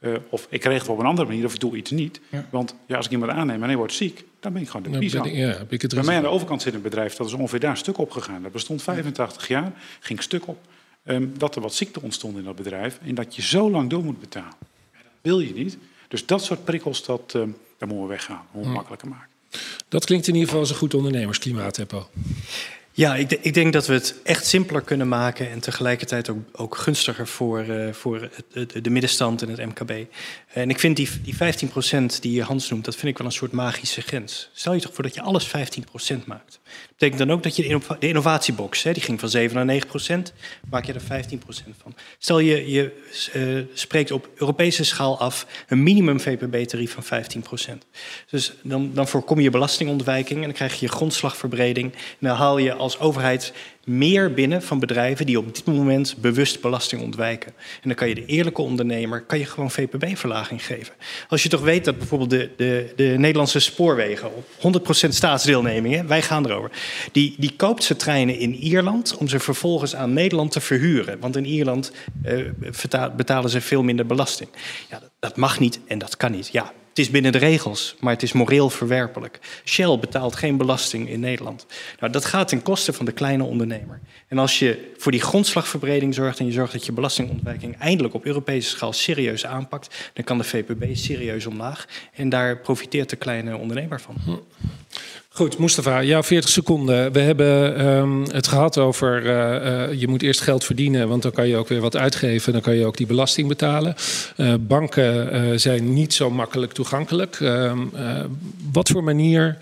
Uh, of ik regel het op een andere manier, of ik doe iets niet. Ja. Want ja, als ik iemand aanneem en hij wordt ziek, dan ben ik gewoon de pies aan. Ja, Bij mij aan de overkant zit een bedrijf, dat is ongeveer daar stuk op gegaan. Dat bestond 85 jaar, ging stuk op. Um, dat er wat ziekte ontstond in dat bedrijf en dat je zo lang door moet betalen. Ja, dat wil je niet. Dus dat soort prikkels, dat, um, daar moeten we weggaan. Hoe hm. makkelijker maken. Dat klinkt in ieder geval als een goed ondernemersklimaat, Eppo. Ja, ik, ik, denk dat we het echt simpeler kunnen maken en tegelijkertijd ook, ook gunstiger voor, uh, voor het, de middenstand en het MKB. En ik vind die, die 15% die je Hans noemt, dat vind ik wel een soort magische grens. Stel je toch voor dat je alles 15% maakt. Dat betekent dan ook dat je de, innovatiebox, hè, die ging van 7 naar 9%, maak je er 15% van. Stel je, je uh, spreekt op Europese schaal af een minimum VPB-tarief van 15%. Dus dan, dan voorkom je belastingontwijking en dan krijg je grondslagverbreding. En dan haal je als overheid meer binnen van bedrijven die op dit moment bewust belasting ontwijken. En dan kan je de eerlijke ondernemer kan je gewoon VPB-verlaging geven. Als je toch weet dat bijvoorbeeld de, de, de Nederlandse spoorwegen op 100% staatsdeelneming, hè, wij gaan erover, die, die koopt ze treinen in Ierland om ze vervolgens aan Nederland te verhuren. Want in Ierland uh, betalen ze veel minder belasting. Ja, dat mag niet en dat kan niet. Ja, het is binnen de regels, maar het is moreel verwerpelijk. Shell betaalt geen belasting in Nederland. Nou, dat gaat ten koste van de kleine ondernemer. En als je voor die grondslagverbreding zorgt en je zorgt dat je belastingontwijking eindelijk op Europese schaal serieus aanpakt, dan kan de VPB serieus omlaag. En daar profiteert de kleine ondernemer van. Goed, Mustafa, jouw 40 seconden. We hebben um, het gehad over uh, uh, je moet eerst geld verdienen, want dan kan je ook weer wat uitgeven. Dan kan je ook die belasting betalen. Uh, banken zijn niet zo makkelijk toegankelijk. Ehm, wat voor manier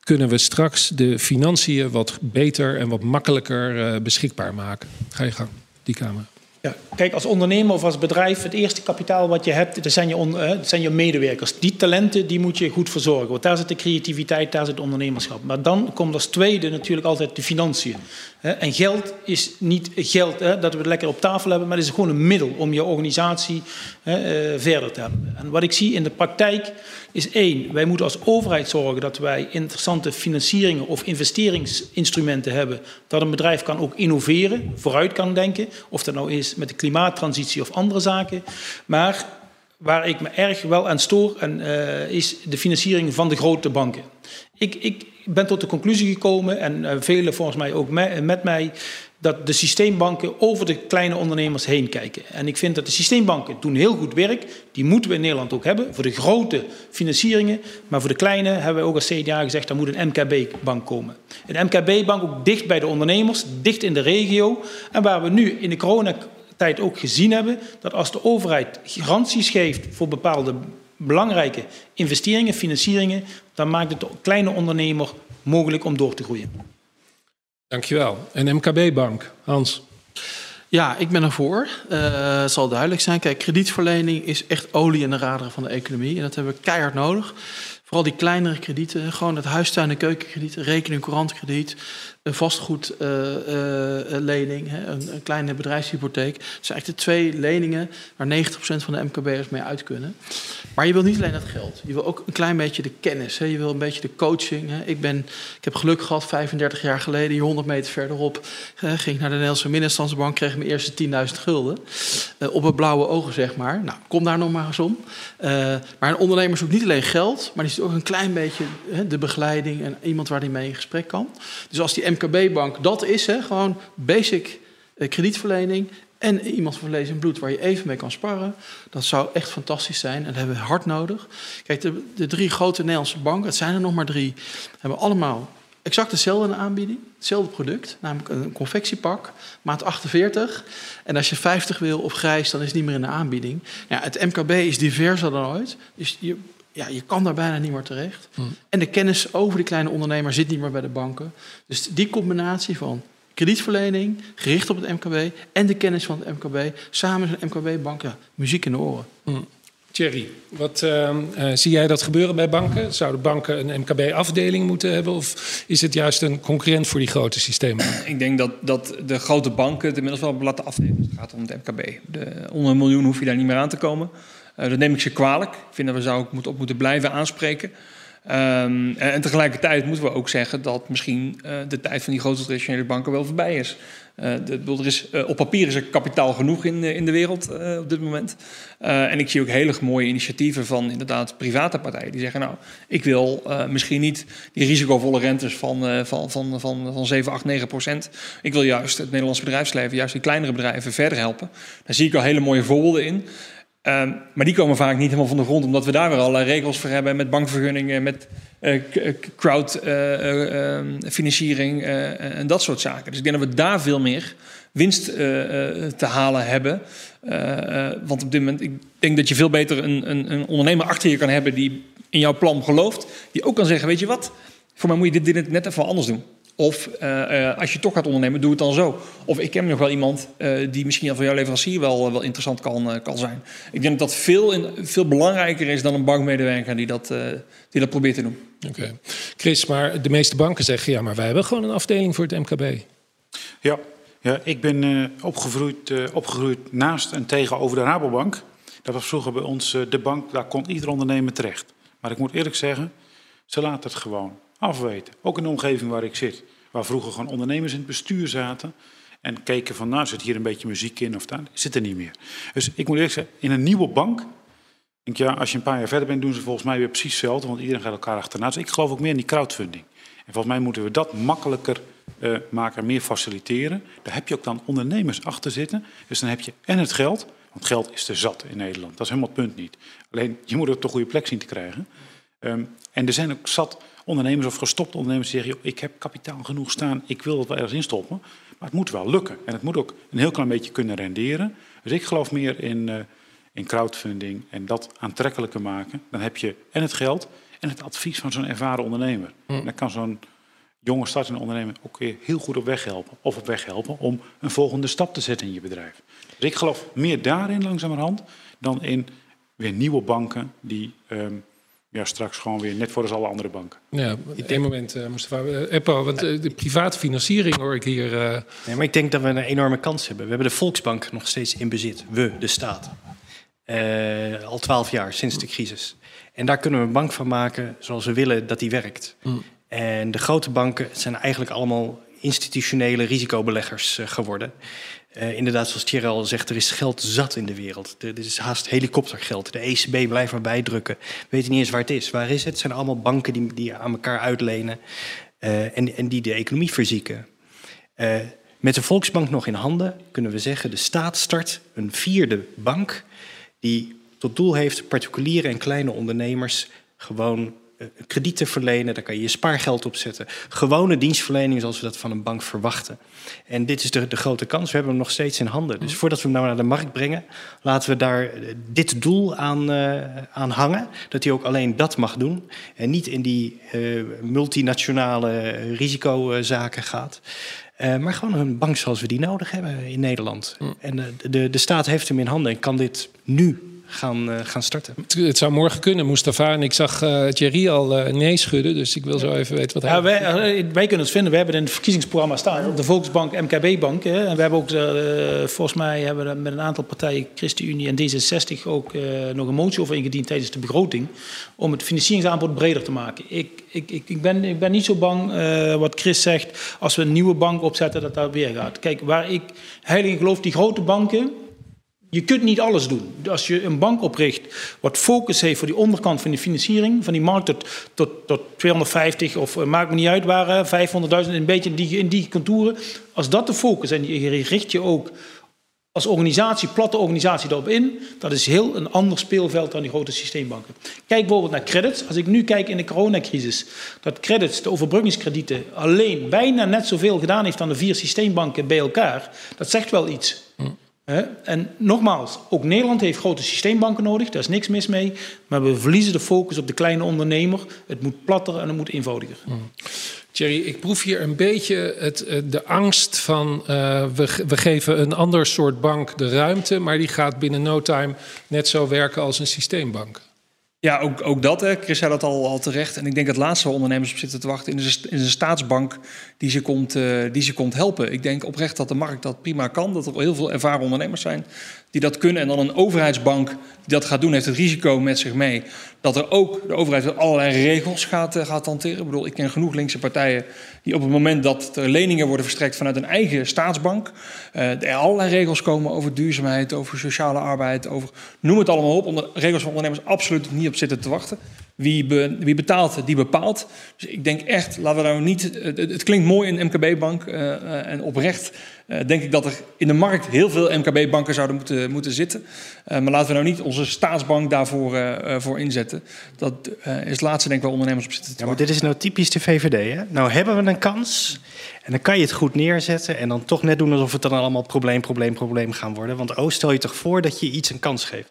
kunnen we straks de financiën wat beter en wat makkelijker beschikbaar maken? Ga je gang, die Kamer. Ja, kijk, als ondernemer of als bedrijf, het eerste kapitaal wat je hebt, dat zijn je, on, dat zijn je medewerkers. Die talenten, die moet je goed verzorgen. Want daar zit de creativiteit, daar zit het ondernemerschap. Maar dan komt als tweede natuurlijk altijd de financiën. En geld is niet geld dat we het lekker op tafel hebben, maar het is gewoon een middel om je organisatie eh, verder te hebben. En wat ik zie in de praktijk is één, wij moeten als overheid zorgen dat wij interessante financieringen of investeringsinstrumenten hebben, dat een bedrijf kan ook innoveren, vooruit kan denken, of dat nou is met de klimaattransitie of andere zaken. Maar waar ik me erg wel aan stoor, en, uh, is de financiering van de grote banken. Ik, ik ben tot de conclusie gekomen, en uh, velen volgens mij ook me, met mij, dat de systeembanken over de kleine ondernemers heen kijken. En ik vind dat de systeembanken doen heel goed werk. Die moeten we in Nederland ook hebben voor de grote financieringen. Maar voor de kleine hebben we ook als CDA gezegd, daar moet een MKB-bank komen. Een MKB-bank ook dicht bij de ondernemers, dicht in de regio. En waar we nu in de coronatijd ook gezien hebben, dat als de overheid garanties geeft voor bepaalde belangrijke investeringen, financieringen, dan maakt het de kleine ondernemer mogelijk om door te groeien. Dankjewel. En MKB-bank, Hans. Ja, ik ben ervoor. Uh, het zal duidelijk zijn. Kijk, kredietverlening is echt olie in de raderen van de economie. En dat hebben we keihard nodig. Vooral die kleinere kredieten, gewoon het huistuin- en keukenkrediet, rekening- courantkrediet, een vastgoedlening, uh, uh, een, een, kleine bedrijfshypotheek. Dat zijn eigenlijk de twee leningen waar 90% van de MKB'ers mee uit kunnen. Maar je wil niet alleen het geld. Je wil ook een klein beetje de kennis. Hè. Je wil een beetje de coaching. Hè. Ik, ben, ik heb geluk gehad, 35 jaar geleden, hier 100 meter verderop, ging ik naar de Nederlandse Middenstandsbank, kreeg mijn eerste 10.000 gulden. Uh, op het blauwe ogen, zeg maar. Nou, kom daar nog maar eens om. Uh, maar een ondernemer zoekt niet alleen geld, maar die zoekt ook een klein beetje hè, de begeleiding en iemand waar die mee in gesprek kan. Dus als die MKB-bank dat is, hè, gewoon basic uh, kredietverlening en iemand van vlees en bloed waar je even mee kan sparren. Dat zou echt fantastisch zijn en dat hebben we hard nodig. Kijk, de, de drie grote Nederlandse banken, het zijn er nog maar drie, hebben allemaal exact dezelfde aanbieding, hetzelfde product, namelijk een confectiepak, maat 48. En als je 50 wil of grijs, dan is het niet meer in de aanbieding. Ja, het MKB is diverser dan ooit, dus je, ja, je kan daar bijna niet meer terecht. Hmm. En de kennis over die kleine ondernemer zit niet meer bij de banken. Dus die combinatie van kredietverlening, gericht op het MKB en de kennis van het MKB, samen is een MKB-bank, ja, muziek in de oren. Mm. Thierry, wat uh, uh, zie jij dat gebeuren bij banken? Zouden banken een MKB-afdeling moeten hebben? Of is het juist een concurrent voor die grote systemen? Ik denk dat, dat de grote banken het inmiddels wel laten afnemen. Het gaat om het MKB. De, onder een miljoen hoef je daar niet meer aan te komen. Uh, dat neem ik ze kwalijk. Ik vind dat we zou ook op moeten blijven aanspreken. Um, en tegelijkertijd moeten we ook zeggen dat misschien uh, de tijd van die grote traditionele banken wel voorbij is. De, er is op papier is er kapitaal genoeg in, in de wereld op dit moment. en ik zie ook hele mooie initiatieven van inderdaad private partijen die zeggen: Nou, ik wil misschien niet die risicovolle rentes van, van, van, van, van 7, 8, 9 procent. Ik wil juist het Nederlandse bedrijfsleven, juist die kleinere bedrijven verder helpen. Daar zie ik al hele mooie voorbeelden in. Ehm, maar die komen vaak niet helemaal van de grond, omdat we daar weer allerlei regels voor hebben met bankvergunningen, met uh, crowdfinanciering en dat soort zaken. Dus ik denk dat we daar veel meer winst te halen hebben. want op dit moment, ik denk dat je veel beter een, een, een ondernemer achter je kan hebben die in jouw plan gelooft, die ook kan zeggen, weet je wat, voor mij moet je dit, dit net even anders doen. Of uh, uh, als je toch gaat ondernemen, doe het dan zo. Of ik ken nog wel iemand uh, die misschien voor jouw leverancier wel, wel interessant kan, kan zijn. Ik denk dat dat veel, in, veel belangrijker is dan een bankmedewerker die dat, die dat probeert te doen. Oké. Okay. Chris, maar de meeste banken zeggen ja, maar wij hebben gewoon een afdeling voor het MKB. Ja, ja ik ben opgegroeid, opgegroeid naast en tegenover de Rabobank. Dat was vroeger bij ons de bank, daar kon ieder ondernemer terecht. Maar ik moet eerlijk zeggen, ze laten het gewoon afweten. Ook in de omgeving waar ik zit. Waar vroeger gewoon ondernemers in het bestuur zaten. En keken van, nou zit hier een beetje muziek in of daar. Zit er niet meer. Dus ik moet eerlijk zeggen, in een nieuwe bank. Denk ja, als je een paar jaar verder bent, doen ze volgens mij weer precies hetzelfde. Want iedereen gaat elkaar achterna. Dus ik geloof ook meer in die crowdfunding. En volgens mij moeten we dat makkelijker uh, maken, meer faciliteren. Daar heb je ook dan ondernemers achter zitten. Dus dan heb je en het geld. Want geld is te zat in Nederland. Dat is helemaal het punt niet. Alleen, je moet het op de goede plek zien te krijgen. Um, en er zijn ook zat ondernemers of gestopte ondernemers die zeggen: joh, ik heb kapitaal genoeg staan, ik wil het wel ergens instoppen. Maar het moet wel lukken. En het moet ook een heel klein beetje kunnen renderen. Dus ik geloof meer in, uh, in crowdfunding en dat aantrekkelijker maken. Dan heb je en het geld en het advies van zo'n ervaren ondernemer. Mm. En dan kan zo'n jonge startende ondernemer ook weer heel goed op weg helpen. Of op weg helpen om een volgende stap te zetten in je bedrijf. Dus ik geloof meer daarin langzamerhand dan in weer nieuwe banken die um, ja, straks gewoon weer net voor als alle andere banken. Ja, op dit moment uh, moesten we... Eppo, want uh, de private financiering hoor ik hier... Uh... Nee, maar ik denk dat we een enorme kans hebben. We hebben de Volksbank nog steeds in bezit. We, de staat. al twaalf jaar, sinds de crisis. En daar kunnen we een bank van maken zoals we willen dat die werkt. Mm. En de grote banken zijn eigenlijk allemaal institutionele risicobeleggers geworden. Uh, inderdaad, zoals Thierry al zegt, er is geld zat in de wereld. Er, is haast helikoptergeld. De ECB blijft maar bijdrukken. We weten niet eens waar het is. Waar is het? Het zijn allemaal banken die, die aan elkaar uitlenen uh, en, en, die de economie verzieken. Uh, met de Volksbank nog in handen kunnen we zeggen... de staat start een vierde bank... die tot doel heeft particuliere en kleine ondernemers... gewoon eh, kredieten verlenen, daar kan je je spaargeld op zetten. Gewone dienstverlening zoals we dat van een bank verwachten. En dit is de, de grote kans, we hebben hem nog steeds in handen. Dus voordat we hem nou naar de markt brengen, laten we daar eh, dit doel aan, uh, aan hangen. Dat hij ook alleen dat mag doen en niet in die uh, multinationale risicozaken gaat. Uh, maar gewoon een bank zoals we die nodig hebben in Nederland. Mm. En de, de, de staat heeft hem in handen en kan dit nu gaan, uh, gaan starten. Het zou morgen kunnen, Mustafa. En ik zag uh, Thierry al uh, nee schudden, dus ik wil zo even weten wat hij... Ja, wij, wij, kunnen het vinden. We hebben in het verkiezingsprogramma staan, de Volksbank, MKB-bank. En we hebben ook, volgens mij hebben we met een aantal partijen, ChristenUnie en D66, ook nog een motie over ingediend tijdens de begroting. Om het financieringsaanbod breder te maken. Ik, ik, ik, ik, ben, ik ben niet zo bang, wat Chris zegt, als we een nieuwe bank opzetten, dat dat weer gaat. Kijk, waar ik heilig in geloof, die grote banken je kunt niet alles doen. Als je een bank opricht wat focus heeft voor die onderkant van de financiering, van die markt tot, tot, tot 250 of uh, maakt me niet uit waar, 500.000, een beetje in die, in die contouren. Als dat de focus en je richt je ook als organisatie, platte organisatie erop in, dat is heel een ander speelveld dan die grote systeembanken. Kijk bijvoorbeeld naar credits. Als ik nu kijk in de coronacrisis, dat credits, de overbruggingskredieten, alleen bijna net zoveel gedaan heeft dan de vier systeembanken bij elkaar, dat zegt wel iets. En nogmaals, ook Nederland heeft grote systeembanken nodig, daar is niks mis mee. Maar we verliezen de focus op de kleine ondernemer. Het moet platter en het moet eenvoudiger. Mm. Thierry, ik proef hier een beetje het, eh, de angst van uh, we, we geven een ander soort bank de ruimte, maar die gaat binnen no time net zo werken als een systeembank. Ja, ook, ook dat. Hè. Chris zei dat al, al terecht. En ik denk dat laatste ondernemers op zitten te wachten in de staatsbank die ze, komt, uh, die ze komt helpen. Ik denk oprecht dat de markt dat prima kan. Dat er heel veel ervaren ondernemers zijn die dat kunnen. En dan een overheidsbank die dat gaat doen, heeft het risico met zich mee dat er ook de overheid allerlei regels gaat, uh, gaat hanteren. Ik bedoel, ik ken genoeg linkse partijen die op het moment dat er leningen worden verstrekt vanuit een eigen staatsbank, uh, er allerlei regels komen over duurzaamheid, over sociale arbeid, over noem het allemaal op, om de regels van ondernemers absoluut niet op zitten te wachten. Wie, be, wie betaalt, die bepaalt. Dus ik denk echt, laten we nou niet. Het, het klinkt mooi in MKB-bank uh, en oprecht uh, denk ik dat er in de markt heel veel MKB-banken zouden moeten, moeten zitten. Uh, maar laten we nou niet onze staatsbank daarvoor voor inzetten. Dat is het laatste, denk ik, waar ondernemers op zitten. Ja, maar dit is nou typisch de VVD. Hè? Nou hebben we een kans en dan kan je het goed neerzetten en dan toch net doen alsof het dan allemaal probleem, probleem, probleem gaan worden. Want oh, stel je toch voor dat je iets een kans geeft.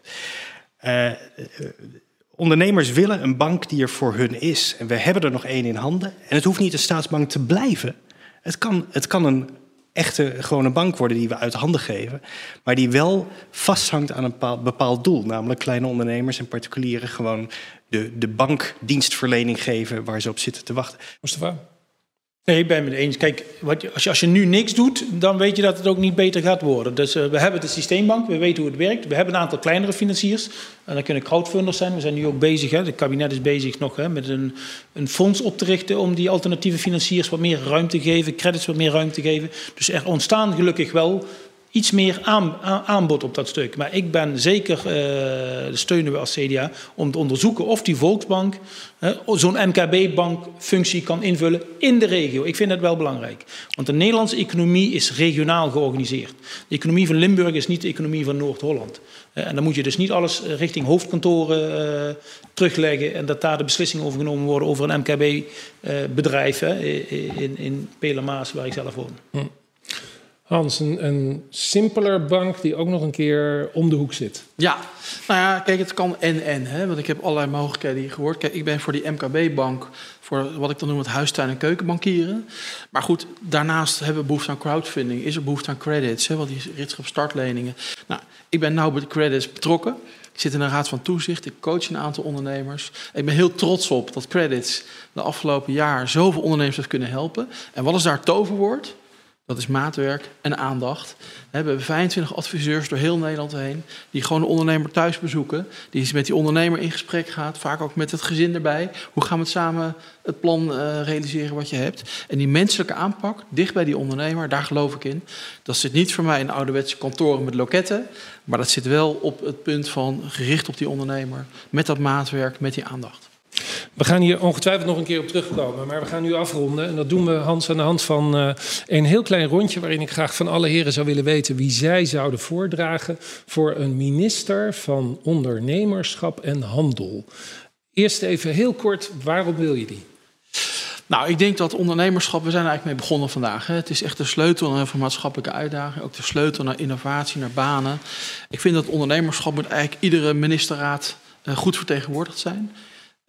Ondernemers willen een bank die er voor hun is. En we hebben er nog één in handen. En het hoeft niet een staatsbank te blijven. Het kan, het kan een echte gewone bank worden die we uit handen geven. Maar die wel vasthangt aan een bepaald, doel. Namelijk kleine ondernemers en particulieren gewoon de, de bankdienstverlening geven waar ze op zitten te wachten. Mustafa? Nee, ik ben het eens. Kijk, wat als, je, als je nu niks doet, dan weet je dat het ook niet beter gaat worden. Dus uh, we hebben de systeembank, we weten hoe het werkt. We hebben een aantal kleinere financiers. En dat kunnen crowdfunders zijn. We zijn nu ook bezig, het kabinet is bezig nog hè, met een, een fonds op te richten om die alternatieve financiers wat meer ruimte te geven, credits wat meer ruimte te geven. Dus er ontstaan gelukkig wel iets meer aan, aanbod op dat stuk. Maar ik ben zeker, uh, steunen we als CDA, om te onderzoeken of die Volksbank zo'n MKB-bankfunctie kan invullen in de regio. Ik vind dat wel belangrijk. Want de Nederlandse economie is regionaal georganiseerd. De economie van Limburg is niet de economie van Noord-Holland. Uh, en dan moet je dus niet alles richting hoofdkantoren terugleggen en dat daar de beslissingen over genomen worden over een MKB-bedrijf in, in waar ik zelf woon. Hans, een, een simpeler bank die ook nog een keer om de hoek zit. Ja, nou ja, kijk, het kan en-en. Want ik heb allerlei mogelijkheden hier gehoord. Kijk, ik ben voor die MKB-bank, voor wat ik dan noem het huistuin- en keukenbankieren. Maar goed, daarnaast hebben we behoefte aan crowdfunding. Is er behoefte aan credits, hè, want die op startleningen. Nou, ik ben nou bij de credits betrokken. Ik zit in een raad van toezicht. Ik coach een aantal ondernemers. Ik ben heel trots op dat credits de afgelopen jaar zoveel ondernemers heeft kunnen helpen. En wat is daar toverwoord? Dat is maatwerk en aandacht. We hebben 25 adviseurs door heel Nederland heen. Die gewoon de ondernemer thuis bezoeken. Die met die ondernemer in gesprek gaat. Vaak ook met het gezin erbij. Hoe gaan we het samen het plan uh, realiseren wat je hebt. En die menselijke aanpak, dicht bij die ondernemer, daar geloof ik in. Dat zit niet voor mij in ouderwetse kantoren met loketten. Maar dat zit wel op het punt van gericht op die ondernemer. Met dat maatwerk, met die aandacht. We gaan hier ongetwijfeld nog een keer op terugkomen, maar we gaan nu afronden. En dat doen we, Hans, aan de hand van uh, een heel klein rondje... waarin ik graag van alle heren zou willen weten wie zij zouden voordragen... voor een minister van Ondernemerschap en Handel. Eerst even heel kort, waarom wil je die? Nou, ik denk dat ondernemerschap, we zijn er eigenlijk mee begonnen vandaag. Hè. Het is echt de sleutel naar een maatschappelijke uitdaging. Ook de sleutel naar innovatie, naar banen. Ik vind dat ondernemerschap moet eigenlijk iedere ministerraad uh, goed vertegenwoordigd zijn.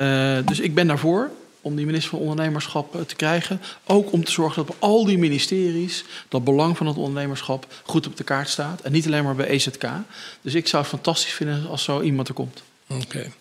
Uh, dus ik ben daarvoor om die minister van Ondernemerschap uh, te krijgen. Ook om te zorgen dat bij al die ministeries dat belang van het ondernemerschap goed op de kaart staat. En niet alleen maar bij EZK. Dus ik zou het fantastisch vinden als zo iemand er komt. Oké.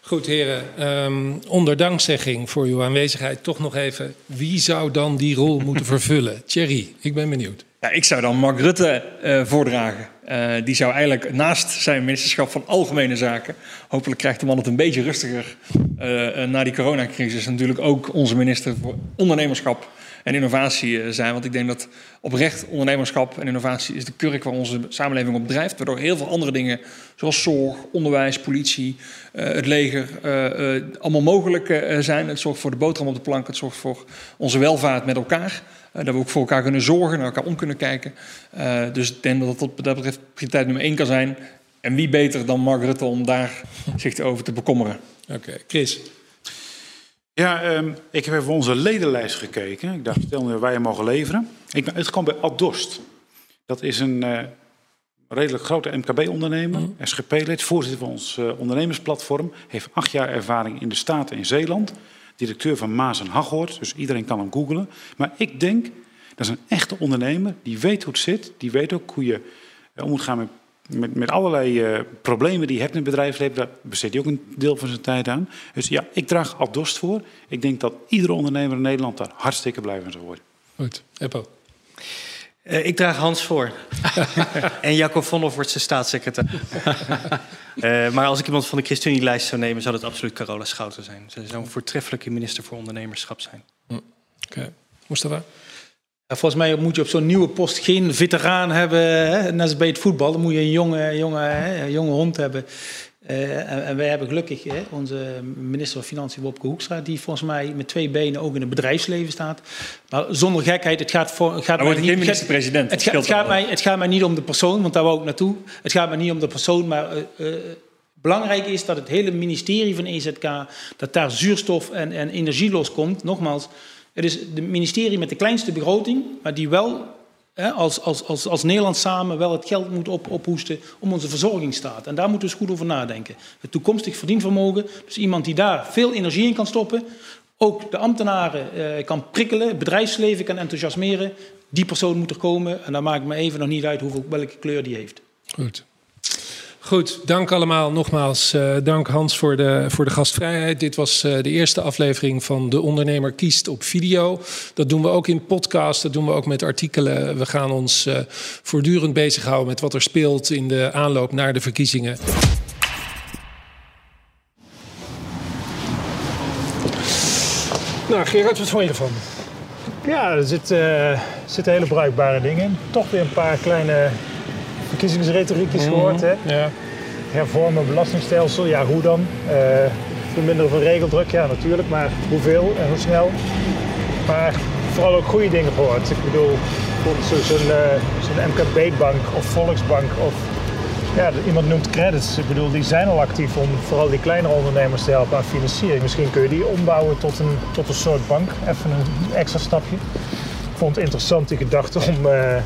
Goed, heren. Um, onder dankzegging voor uw aanwezigheid toch nog even. Wie zou dan die rol moeten vervullen? Thierry, ik ben benieuwd. Ja, ik zou dan Mark Rutte uh, voordragen. Uh, die zou eigenlijk naast zijn ministerschap van Algemene Zaken, hopelijk krijgt de man het een beetje rustiger uh, na die coronacrisis, natuurlijk ook onze minister voor Ondernemerschap en Innovatie zijn. Want ik denk dat oprecht ondernemerschap en innovatie is de kurk waar onze samenleving op drijft. Waardoor heel veel andere dingen, zoals zorg, onderwijs, politie, het leger, allemaal mogelijk zijn. Het zorgt voor de boterham op de plank, het zorgt voor onze welvaart met elkaar. Uh, dat we ook voor elkaar kunnen zorgen, naar elkaar om kunnen kijken. Uh, dus ik denk dat dat wat dat betreft prioriteit nummer één kan zijn. En wie beter dan Mark Rutte om daar zich over te bekommeren. Oké, okay. Chris. Ja, um, ik heb even onze ledenlijst gekeken. Ik dacht, stel nu wij hem mogen leveren. Ik ben uitgekomen bij Adorst. Dat is een uh, redelijk grote MKB-ondernemer, mm. SGP-lid, voorzitter van ons uh, ondernemersplatform. Heeft acht jaar ervaring in de Staten en Zeeland directeur van Maas en Haghoort. Dus iedereen kan hem googlen. Maar ik denk, dat is een echte ondernemer. Die weet hoe het zit. Die weet ook hoe je eh, om moet gaan met, met, met allerlei uh, problemen die je hebt in het bedrijfsleven. Daar besteedt hij ook een deel van zijn tijd aan. Dus ja, ik draag al dorst voor. Ik denk dat iedere ondernemer in Nederland daar hartstikke blij van zou worden. Goed, Eppo. Uh, ik draag Hans voor. en Jacob Vonhoff wordt zijn staatssecretaris. uh, maar als ik iemand van de ChristenUnie-lijst zou nemen, zou dat absoluut Carola Schouten zijn. Ze zou een voortreffelijke minister voor ondernemerschap zijn. Hm. Oké. Okay. Mustafa? Ja, volgens mij moet je op zo'n nieuwe post geen veteraan hebben, hè? net als bij het voetbal. Dan moet je een jonge, jonge, hè? Een jonge hond hebben Uh, en, en, wij hebben gelukkig hè, onze minister van Financiën, Wopke Hoekstra, die volgens mij met twee benen ook in het bedrijfsleven staat. Maar zonder gekheid, het gaat voor. Het gaat mij niet, minister-president. Het, het, gaat mij, het gaat mij niet om de persoon, want daar wou ik naartoe. Het gaat mij niet om de persoon, maar uh, belangrijk is dat het hele ministerie van EZK, dat daar zuurstof en, en energie loskomt. Nogmaals, het is het ministerie met de kleinste begroting, maar die wel als, als, als, als Nederland samen wel het geld moet op, ophoesten om onze verzorgingsstaat. En daar moeten we eens goed over nadenken. Het toekomstig verdienvermogen, dus iemand die daar veel energie in kan stoppen, ook de ambtenaren eh, kan prikkelen, het bedrijfsleven kan enthousiasmeren. Die persoon moet er komen en daar maakt me even nog niet uit hoeveel, welke kleur die heeft. Goed. Goed, dank allemaal nogmaals. Uh, dank Hans voor de, voor de gastvrijheid. Dit was uh, de eerste aflevering van De Ondernemer kiest op video. Dat doen we ook in podcast, dat doen we ook met artikelen. We gaan ons uh, voortdurend bezighouden met wat er speelt in de aanloop naar de verkiezingen. Nou, Gerard, wat vond je ervan? Ja, er zitten zit hele bruikbare dingen in. Toch weer een paar kleine verkiezingsretoriekjes mm gehoord. Hè? Ja. Hervormen belastingstelsel, ja hoe dan? Uh, verminderen van regeldruk, ja natuurlijk, maar hoeveel en hoe snel? Maar vooral ook goede dingen gehoord. Ik bedoel, zo'n zo uh, MKB-bank of Volksbank of ja, iemand noemt credits. Ik bedoel, die zijn al actief om vooral die kleinere ondernemers te helpen aan financiering. Misschien kun je die ombouwen tot een, tot een soort bank. Even een extra stapje. Ik vond het interessant die gedachte om, uh,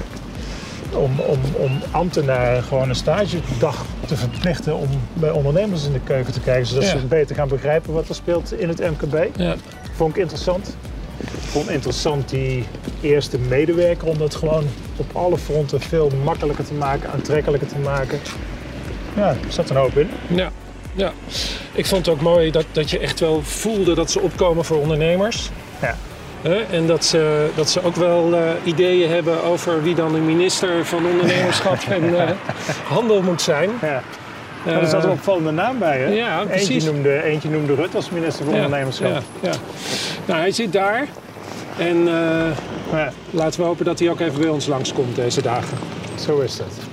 om, om, om ambtenaren gewoon een stagedag te verplichten om bij ondernemers in de keuken te kijken, zodat ze beter gaan begrijpen wat er speelt in het MKB. Ja. Vond ik interessant. Vond interessant die eerste medewerker om dat gewoon op alle fronten veel makkelijker te maken, aantrekkelijker te maken. Ja, er zat een hoop in. Ja, ja. ik vond het ook mooi dat, dat je echt wel voelde dat ze opkomen voor ondernemers. Ja. En dat ze, dat ze ook wel uh, ideeën hebben over wie dan de minister van ondernemerschap en uh, handel moet zijn. Ja. Maar er zat een opvallende naam bij, hè? Ja, precies. Eentje noemde, eentje noemde Rut als minister van Ondernemerschap. Ja, ja. Nou, hij zit daar. En uh, laten we hopen dat hij ook even bij ons langskomt deze dagen. Zo is het.